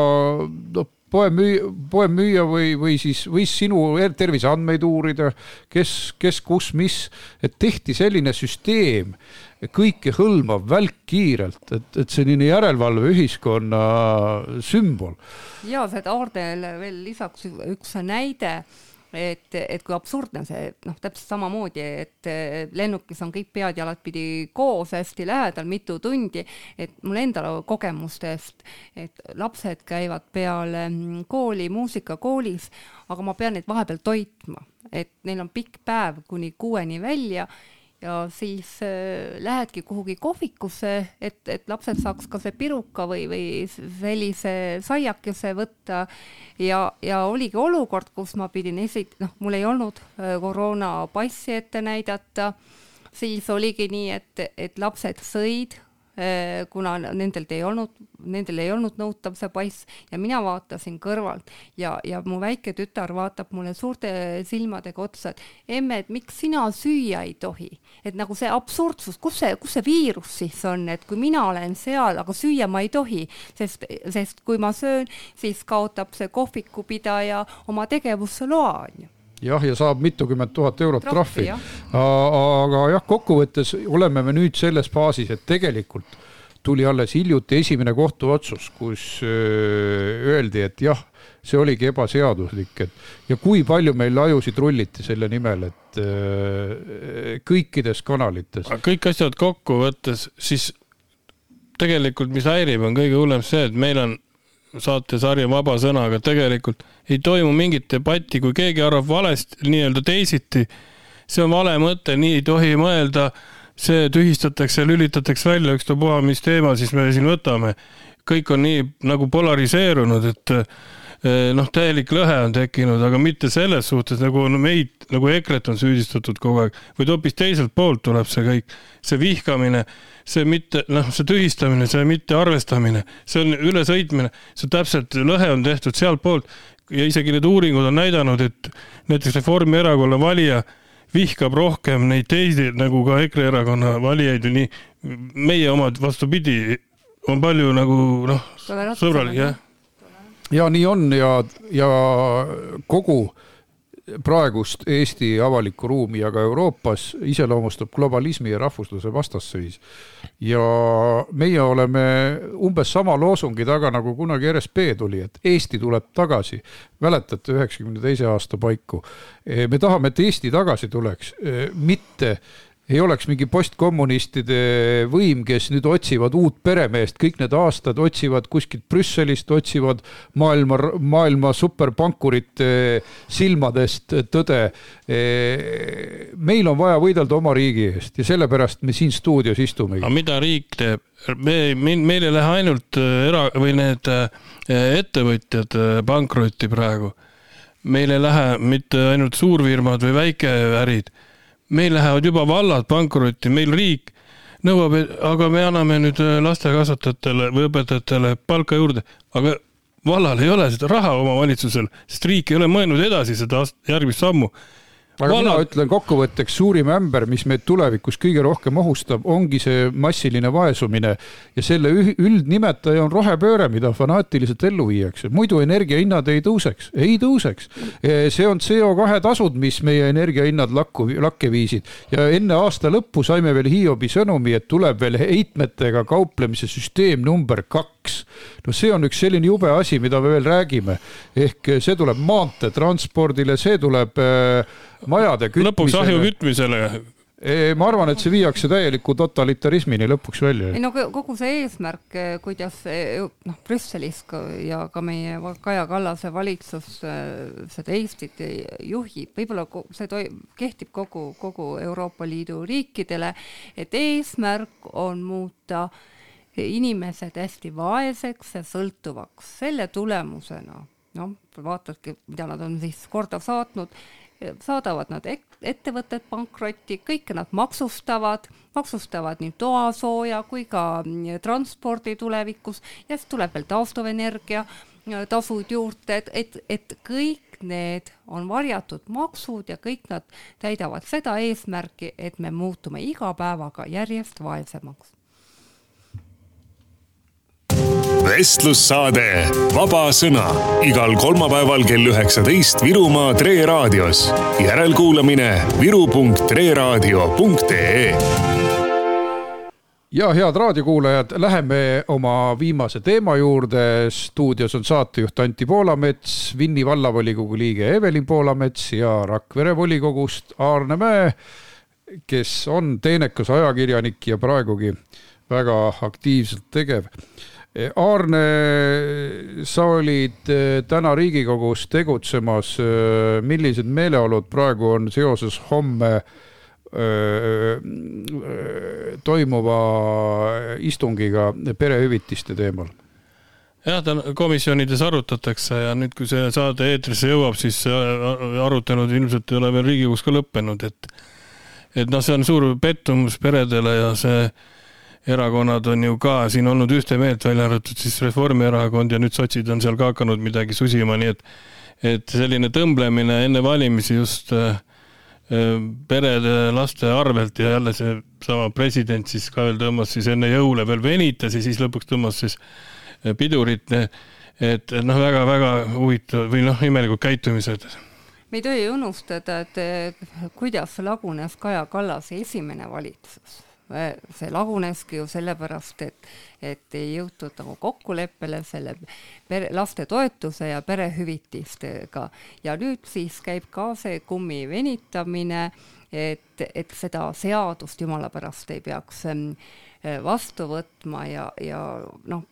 noh, poemüüja, poemüüja või, või siis võis sinu terviseandmeid uurida, kes, kes, kus, mis, et tehti selline süsteem, kõike hõlmav välkkiirelt, et, et selline järelevalveühiskonna sümbol. ja seda Aardele veel lisaks üks näide et, et kui absurdne see, noh, täpselt samamoodi, et lennukis on kõik pead-jalad pidi koos hästi lähedal mitu tundi, et mul endal kogemustest, et lapsed käivad peale kooli muusikakoolis, aga ma pean neid vahepeal toitma, et neil on pikk päev kuni kuueni välja ja siis äh, lähedki kuhugi kohvikusse, et, et lapsed saaks ka see piruka või, või sellise saiakese võtta. Ja, ja oligi olukord, kus ma pidin esit-, noh, mul ei olnud äh, koroonapassi ette näidata, siis oligi nii, et, et lapsed sõid kuna nendelt ei olnud, nendel ei olnud nõutav see pass ja mina vaatasin kõrvalt ja, ja mu väike tütar vaatab mulle suurte silmadega otsa, et emme, et miks sina süüa ei tohi, et nagu see absurdsus, kus see, kus see viirus siis on, et kui mina olen seal, aga süüa ma ei tohi, sest, sest kui ma söön, siis kaotab see kohvikupidaja oma tegevusse loa, onju jah, ja saab mitukümmend tuhat eurot trahvi. aga jah, kokkuvõttes oleme me nüüd selles faasis, et tegelikult tuli alles hiljuti esimene kohtuotsus, kus öeldi, et jah, see oligi ebaseaduslik, et ja kui palju meil ajusid rulliti selle nimel, et kõikides kanalites. kõik asjad kokku võttes, siis tegelikult, mis häirib, on kõige hullem see, et meil on saatesarja Vaba Sõna, aga tegelikult ei toimu mingit debatti, kui keegi arvab valesti, nii-öelda teisiti, see on vale mõte, nii ei tohi mõelda, see tühistatakse, lülitatakse välja, ükstapuha, mis teema siis me siin võtame. kõik on nii nagu polariseerunud, et noh, täielik lõhe on tekkinud, aga mitte selles suhtes, nagu on meid, nagu EKRE-t on süüdistatud kogu aeg, vaid hoopis teiselt poolt tuleb see kõik, see vihkamine see mitte, noh, see tühistamine, see mittearvestamine, see on ülesõitmine, see täpselt, lõhe on tehtud sealtpoolt. Ja isegi need uuringud on näidanud, et näiteks Reformierakonna valija vihkab rohkem neid teisi nagu ka EKRE erakonna valijaid ja nii, meie omad vastupidi, on palju nagu noh, sõbralik jah. Ja nii on ja, ja kogu praegust Eesti avalikku ruumi ja ka Euroopas iseloomustab globalismi ja rahvusluse vastasseis. ja meie oleme umbes sama loosungi taga, nagu kunagi RSP tuli, et Eesti tuleb tagasi. mäletate üheksakümne teise aasta paiku? me tahame, et Eesti tagasi tuleks, mitte ei oleks mingi postkommunistide võim, kes nüüd otsivad uut peremeest, kõik need aastad otsivad kuskilt Brüsselist, otsivad maailma, maailma superpankurite silmadest tõde. meil on vaja võidelda oma riigi eest ja sellepärast me siin stuudios istumegi. aga mida riik teeb? me, meil ei lähe ainult äh, era- või need äh, ettevõtjad äh, pankrotti praegu. meil ei lähe mitte ainult suurfirmad või väikeärid meil lähevad juba vallad pankrotti, meil riik nõuab, aga me anname nüüd äh, lastekasvatajatele või õpetajatele palka juurde, aga vallal ei ole seda raha omavalitsusel, sest riik ei ole mõelnud edasi seda järgmist sammu. Aga Vallad... mina ütlen kokkuvõtteks, suurim ämber, mis meid tulevikus kõige rohkem ohustab, ongi see massiline vaesumine. Ja selle üldnimetaja on rohepööre, mida fanaatiliselt ellu viiakse, muidu energiahinnad ei tõuseks, ei tõuseks. see on CO2 tasud, mis meie energiahinnad lakku, lakke viisid. Ja enne aasta lõppu saime veel Hiobi sõnumi, et tuleb veel heitmetega kauplemise süsteem number kaks. no see on üks selline jube asi, mida me veel räägime, ehk see tuleb maanteetranspordile, see tuleb äh, majade kütmisele. lõpuks ahju kütmisele ma arvan, et see viiakse täieliku totalitarismini lõpuks välja. ei no kogu see eesmärk, kuidas noh, Brüsselis ja ka meie Kaja Kallase valitsus seda Eestit juhib, võib-olla see toi-, kehtib kogu, kogu Euroopa Liidu riikidele, et eesmärk on muuta inimesed hästi vaeseks ja sõltuvaks, selle tulemusena noh, vaatadki, mida nad on siis korda saatnud, saadavad nad ettevõtted pankrotti, kõike nad maksustavad, maksustavad nii toasooja kui ka mm, transpordi tulevikus ja siis tuleb veel taastuvenergia äh, tasud juurde, et, et, et kõik need on varjatud maksud ja kõik nad täidavad seda eesmärki, et me muutume iga päevaga järjest vaesemaks vestlussaade Vaba Sõna igal kolmapäeval kell üheksateist Virumaa Tre raadios. järelkuulamine viru.treraadio.ee ja head raadiokuulajad, läheme oma viimase teema juurde. stuudios on saatejuht Anti Poolamets, Vinni vallavolikogu liige Evelin Poolamets ja Rakvere volikogust Aarne Mäe, kes on teenekas ajakirjanik ja praegugi väga aktiivselt tegev Aarne, sa olid eh, täna Riigikogus tegutsemas. Eh, millised meeleolud praegu on seoses homme eh, toimuva istungiga perehüvitiste teemal? jah, ta komisjonides arutatakse ja nüüd, kui see saade eetrisse jõuab, siis arutelud ilmselt ei ole veel Riigikogus ka lõppenud, et et noh, see on suur pettumus peredele ja see erakonnad on ju ka siin olnud ühte meelt, välja arvatud siis Reformierakond ja nüüd sotsid on seal ka hakanud midagi susima, nii et et selline tõmblemine enne valimisi just äh, äh, perede, laste arvelt ja jälle seesama president siis ka veel tõmbas siis enne jõule veel venitas ja siis lõpuks tõmbas siis äh, pidurit, et noh, väga-väga huvitav või noh, imelikud käitumised. Me ei tohi unustada, et kuidas lagunes Kaja Kallase esimene valitsus see laguneski ju sellepärast, et, et ei jõutud nagu kokkuleppele selle pere, lastetoetuse ja perehüvitistega. ja nüüd siis käib ka see kummi venitamine, et, et seda seadust jumala pärast ei peaks ähm, vastu võtma ja, ja noh,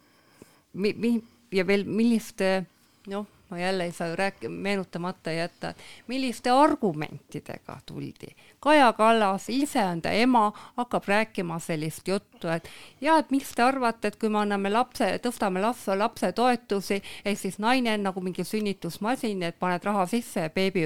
mi-, mi-, ja veel milliste noh, ma jälle ei saa ju rääk-, meenutamata jätta, milliste argumentidega tuldi. Kaja Kallas, ise on ta ema, hakkab rääkima sellist juttu, et ja et mis te arvate, et kui me anname lapse, tõstame lapse, lapse toetusi, ehk siis naine on nagu mingi sünnitusmasin, et paned raha sisse ja beebi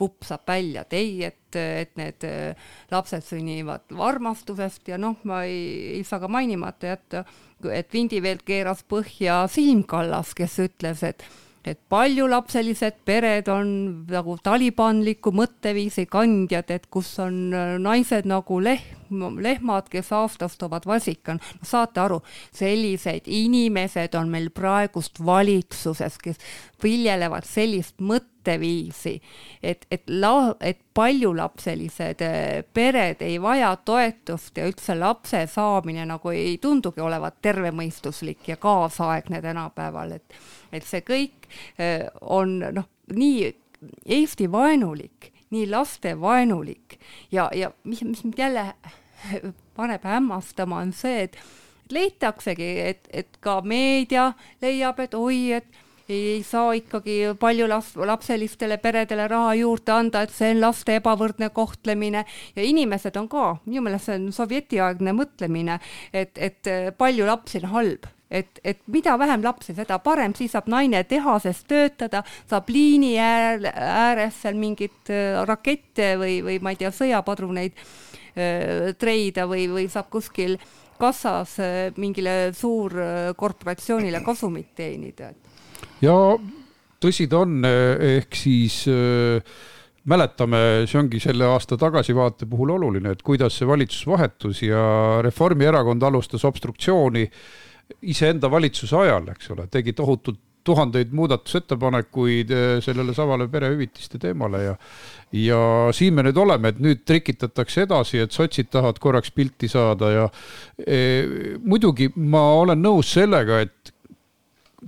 vupsab välja, et ei, et, et need äh, lapsed sünnivad armastusest ja noh, ma ei, ei saa ka mainimata jätta, et vindi veel keeras põhja Siim Kallas, kes ütles, et et paljulapselised pered on nagu talibanliku mõtteviisi kandjad, et kus on äh, naised nagu lehm, lehmad, kes aastas toovad vasika. no saate aru, sellised inimesed on meil praegust valitsuses, kes viljelevad sellist mõtteviisi, et, et la-, et paljulapselised äh, pered ei vaja toetust ja üldse lapse saamine nagu ei tundugi olevat tervemõistuslik ja kaasaegne tänapäeval, et et see kõik äh, on noh, nii Eesti vaenulik, nii lastevaenulik ja, ja mis, mis mind jälle paneb hämmastama, on see, et leitaksegi, et, et ka meedia leiab, et oi, et ei saa ikkagi palju laps, lapselistele peredele raha juurde anda, et see on laste ebavõrdne kohtlemine. Ja inimesed on ka, minu meelest see on sovjetiaegne mõtlemine, et, et palju lapsi on halb. Et, et mida vähem lapsi, seda parem, siis saab naine tehases töötada, saab liini äär, ääres seal mingeid äh, rakette või, või ma ei tea, sõjapadruneid treida või, või saab kuskil kassas äh, mingile suurkorporatsioonile kasumit teenida. ja tõsi ta on, ehk siis mäletame, see ongi selle aasta tagasivaate puhul oluline, et kuidas see valitsus vahetus ja Reformierakond alustas obstruktsiooni iseenda valitsuse ajal, eks ole, tegi tohutult tuhandeid muudatusettepanekuid eh, sellele samale perehüvitiste teemale ja ja siin me nüüd oleme, et nüüd trikitatakse edasi, et sotsid tahavad korraks pilti saada ja e, muidugi ma olen nõus sellega, et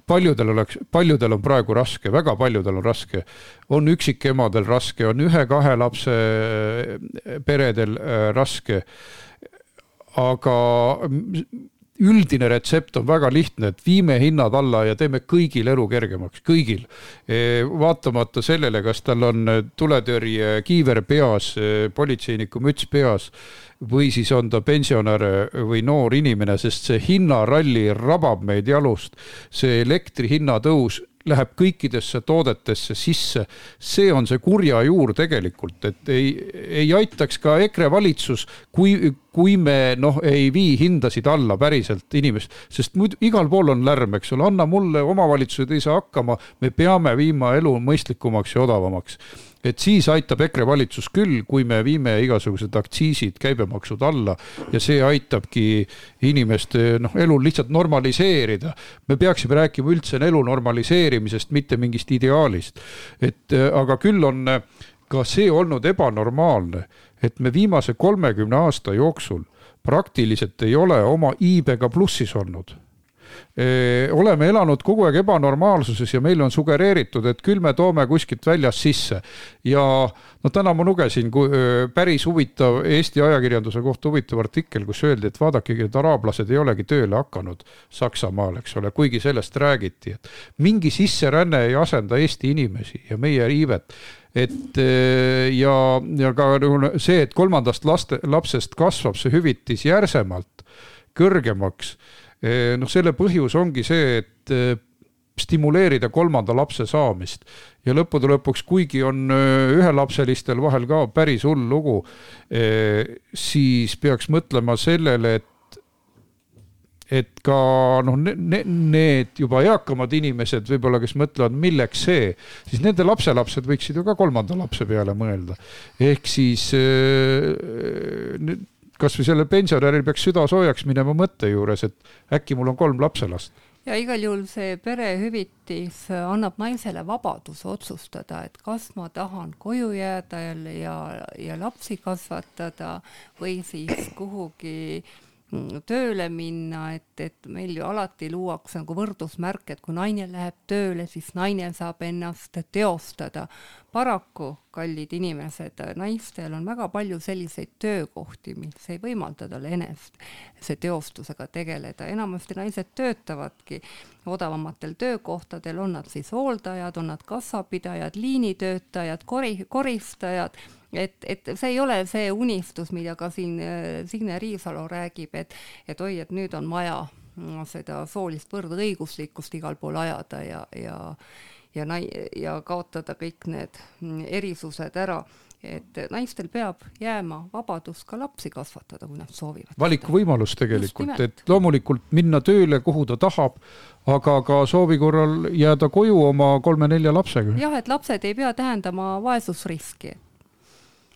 paljudel oleks, paljudel on praegu raske, väga paljudel on raske. on üksikemadel raske, on ühe-kahe lapse eh, peredel raske. aga üldine retsept on väga lihtne, et viime hinnad alla ja teeme kõigil elu kergemaks, kõigil. E, vaatamata sellele, kas tal on tuletõrje kiiver peas, e, politseiniku müts peas või siis on ta pensionär või noor inimene, sest see hinnaralli rabab meid jalust. see elektri hinna tõus läheb kõikidesse toodetesse sisse. see on see kurja juur tegelikult, et ei, ei aitaks ka EKRE valitsus, kui, kui me noh, ei vii hindasid alla päriselt inimest, sest muidu igal pool on lärm, eks ole, anna mulle, omavalitsused ei saa hakkama, me peame viima elu mõistlikumaks ja odavamaks et siis aitab EKRE valitsus küll, kui me viime igasugused aktsiisid, käibemaksud alla ja see aitabki inimeste noh, elu lihtsalt normaliseerida. me peaksime rääkima üldse elu normaliseerimisest, mitte mingist ideaalist. et aga küll on ka see olnud ebanormaalne, et me viimase kolmekümne aasta jooksul praktiliselt ei ole oma iibega plussis olnud oleme elanud kogu aeg ebanormaalsuses ja meile on sugereeritud, et küll me toome kuskilt väljast sisse. ja no täna ma lugesin päris huvitav Eesti ajakirjanduse kohta huvitav artikkel, kus öeldi, et vaadakegi, et araablased ei olegi tööle hakanud Saksamaal, eks ole, kuigi sellest räägiti, et mingi sisseränne ei asenda Eesti inimesi ja meie iivet et ja, ja ka see, et kolmandast laste, lapsest kasvab see hüvitis järsemalt kõrgemaks noh, selle põhjus ongi see, et eh, stimuleerida kolmanda lapse saamist ja lõppude lõpuks, kuigi on eh, ühelapselistel vahel ka päris hull lugu, siis peaks mõtlema sellele, et et ka noh ne,, ne, need juba eakamad inimesed võib-olla, kes mõtlevad, milleks see, siis nende lapselapsed võiksid ju ka kolmanda lapse peale mõelda. ehk siis kasvõi sellel pensionäril peaks süda soojaks minema mõtte juures, et äkki mul on kolm lapselast. ja igal juhul see perehüvitis annab naisele vabaduse otsustada, et kas ma tahan koju jääda ja, ja, lapsi kasvatada või siis kuhugi tööle minna, et, et meil ju alati luuakse nagu võrdusmärk, et kui naine läheb tööle, siis naine saab ennast teostada. paraku, kallid inimesed, naistel on väga palju selliseid töökohti, mis ei võimalda tal enese teostusega tegeleda, enamasti naised töötavadki odavamatel töökohtadel, on nad siis hooldajad, on nad kassapidajad, liinitöötajad, kori-, koristajad et, et see ei ole see unistus, mida ka siin äh, Signe Riisalo räägib, et, et oi, et nüüd on vaja mm, seda soolist võrdõiguslikkust igal pool ajada ja, ja ja nai-, ja kaotada kõik need mm, erisused ära et naistel peab jääma vabadus ka lapsi kasvatada, kui nad soovivad. valikuvõimalus tegelikult, et loomulikult minna tööle, kuhu ta tahab, aga ka soovi korral jääda koju oma kolme-nelja lapsega. jah, et lapsed ei pea tähendama vaesusriski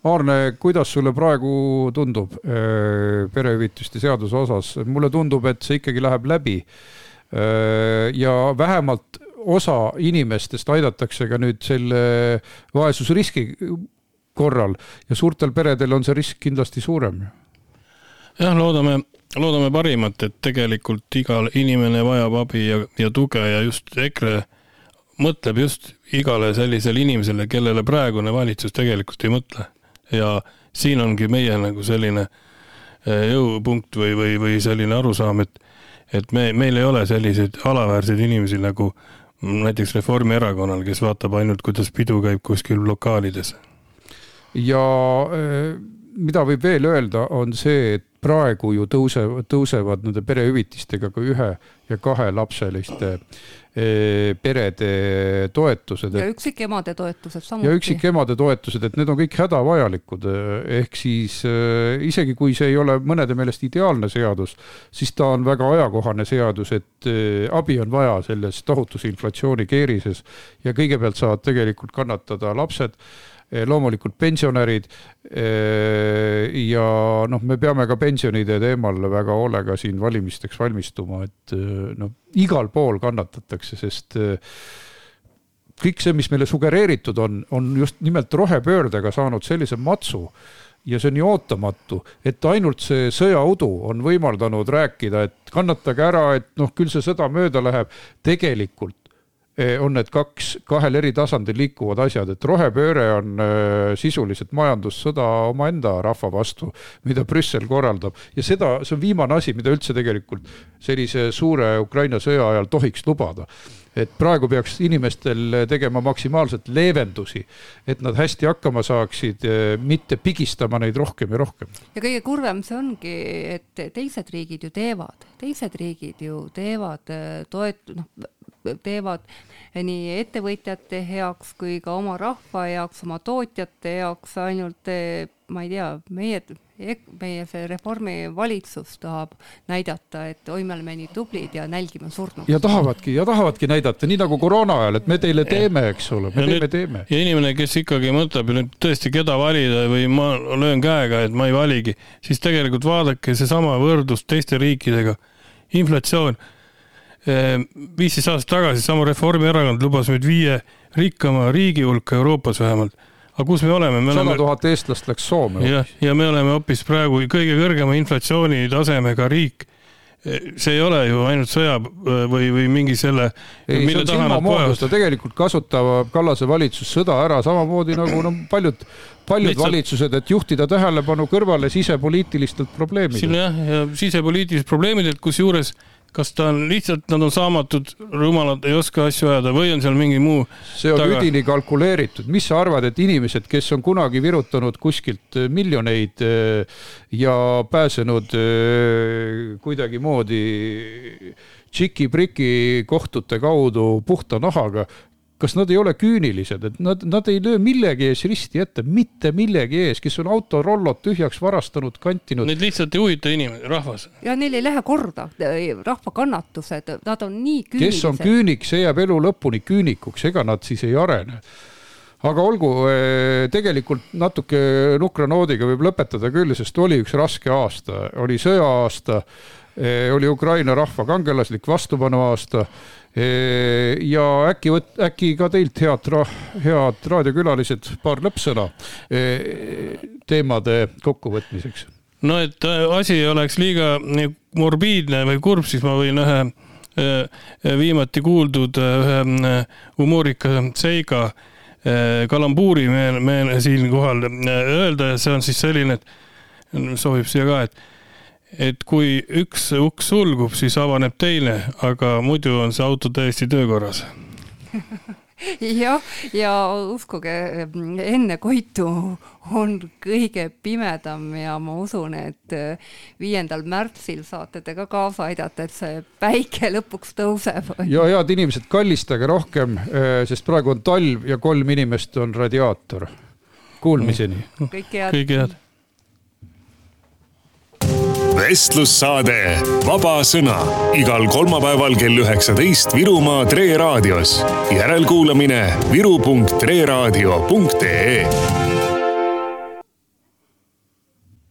Aarne, kuidas sulle praegu tundub äh, perehüvitiste seaduse osas, mulle tundub, et see ikkagi läheb läbi. Äh, ja vähemalt osa inimestest aidatakse ka nüüd selle vaesusriski korral ja suurtel peredel on see risk kindlasti suurem. jah, loodame, loodame parimat, et tegelikult igal inimene vajab abi ja, ja tuge ja just EKRE mõtleb just igale sellisele inimesele, kellele praegune valitsus tegelikult ei mõtle ja siin ongi meie nagu selline eh, jõupunkt või, või, või selline arusaam, et, et me, meil ei ole selliseid alaväärseid inimesi nagu näiteks Reformierakonnal, kes vaatab ainult, kuidas pidu käib kuskil lokaalides. ja eh, mida võib veel öelda, on see, et praegu ju tõusevad, tõusevad nende perehüvitistega ka ühe ja kahelapseliste Eh, perede toetused. ja üksikemade toetused samuti. ja üksikemade toetused, et need on kõik hädavajalikud, eh, ehk siis äh, isegi kui see ei ole mõnede meelest ideaalne seadus, siis ta on väga ajakohane seadus, et abi on vaja selles tohutus inflatsioonikeerises ja kõigepealt saavad tegelikult kannatada lapsed loomulikult pensionärid. ja noh, me peame ka pensionide teemal väga hoolega siin valimisteks valmistuma, et noh, igal pool kannatatakse, sest kõik see, mis meile sugereeritud on, on just nimelt rohepöördega saanud sellise matsu ja see on nii ootamatu, et ainult see sõjaudu on võimaldanud rääkida, et kannatage ära, et noh, küll see sõda mööda läheb. tegelikult eh, on need kaks, kahel eri tasandil liikuvad asjad, et rohepööre on äh, sisuliselt majandussõda omaenda rahva vastu, mida Brüssel korraldab. Ja seda, see on viimane asi, mida üldse tegelikult sellise suure Ukraina sõja ajal tohiks lubada. Et praegu peaks inimestel tegema maksimaalselt leevendusi, et nad hästi hakkama saaksid, mitte pigistama neid rohkem ja rohkem. ja kõige kurvem see ongi, et teised riigid ju teevad, teised riigid ju teevad toet-, noh, teevad nii ettevõtjate heaks kui ka oma rahva heaks, oma tootjate heaks, ainult ma ei tea, meie meie see Reformi valitsus tahab näidata, et oi, me oleme nii tublid ja nälgime surnuks. ja tahavadki ja tahavadki näidata, nii nagu koroona ajal, et me teile teeme, eks ole, me ja teeme, teeme. ja inimene, kes ikkagi mõtleb nüüd tõesti, keda valida või ma löön käega, et ma ei valigi, siis tegelikult vaadake seesama võrdlus teiste riikidega. inflatsioon viisteist aastat tagasi sama Reformierakond lubas meid viie rikkama riigi hulka Euroopas vähemalt aga kus me oleme? sada tuhat eestlast läks Soome. jah, ja me oleme hoopis praegu kõige kõrgema inflatsioonitasemega riik see ei ole ju ainult sõja või, või mingi selle. ei, see on silmamoondus, ta tegelikult kasutab Kallase valitsus sõda ära samamoodi nagu no paljud, paljud Lihtsalt... valitsused, et juhtida tähelepanu kõrvale sisepoliitilistelt probleemidelt. jah, ja sisepoliitilistelt probleemidelt, kusjuures kas ta on lihtsalt, nad on saamatud, rumalad, ei oska asju ajada või on seal mingi muu? see on taga... üdini kalkuleeritud, mis sa arvad, et inimesed, kes on kunagi virutanud kuskilt äh, miljoneid äh, ja pääsenud äh, kuidagimoodi tšiki-priki kohtute kaudu puhta nahaga, kas nad ei ole küünilised, et nad, nad ei löö millegi ees risti ette, mitte millegi ees, kes on autorollod tühjaks varastanud, kantinud. Neid lihtsalt ei huvita inimene, rahvas. ja neil ei lähe korda rahva kannatused, nad on nii küünilised. kes on küünik, see jääb elu lõpuni küünikuks, ega nad siis ei arene aga olgu, eh, tegelikult natuke nukra noodiga võib lõpetada küll, sest oli üks raske aasta, oli sõja-aasta, eh, oli Ukraina rahva kangelaslik vastupanu aasta ja äkki äkki ka teilt head, head raadiokülalised, paar lõppsõna teemade kokkuvõtmiseks? no et äh, asi ei oleks liiga morbiidne või kurb, siis ma võin ühe äh, viimati kuuldud äh, ühe humoorika seiga kalambuuri meile, meile siinkohal öelda ja see on siis selline, et sobib siia ka, et et kui üks uks sulgub, siis avaneb teine, aga muidu on see auto täiesti töökorras <laughs> jah, ja uskuge, enne Koitu on kõige pimedam ja ma usun, et viiendal märtsil saate te ka kaasa aidata, et see päike lõpuks tõuseb. <laughs> ja head inimesed, kallistage rohkem, sest praegu on talv ja kolm inimest on radiaator. Kuulmiseni. kõike head. kõike head vestlussaade Vaba Sõna igal kolmapäeval kell üheksateist Virumaa Tre raadios. järelkuulamine viru.treraadio.ee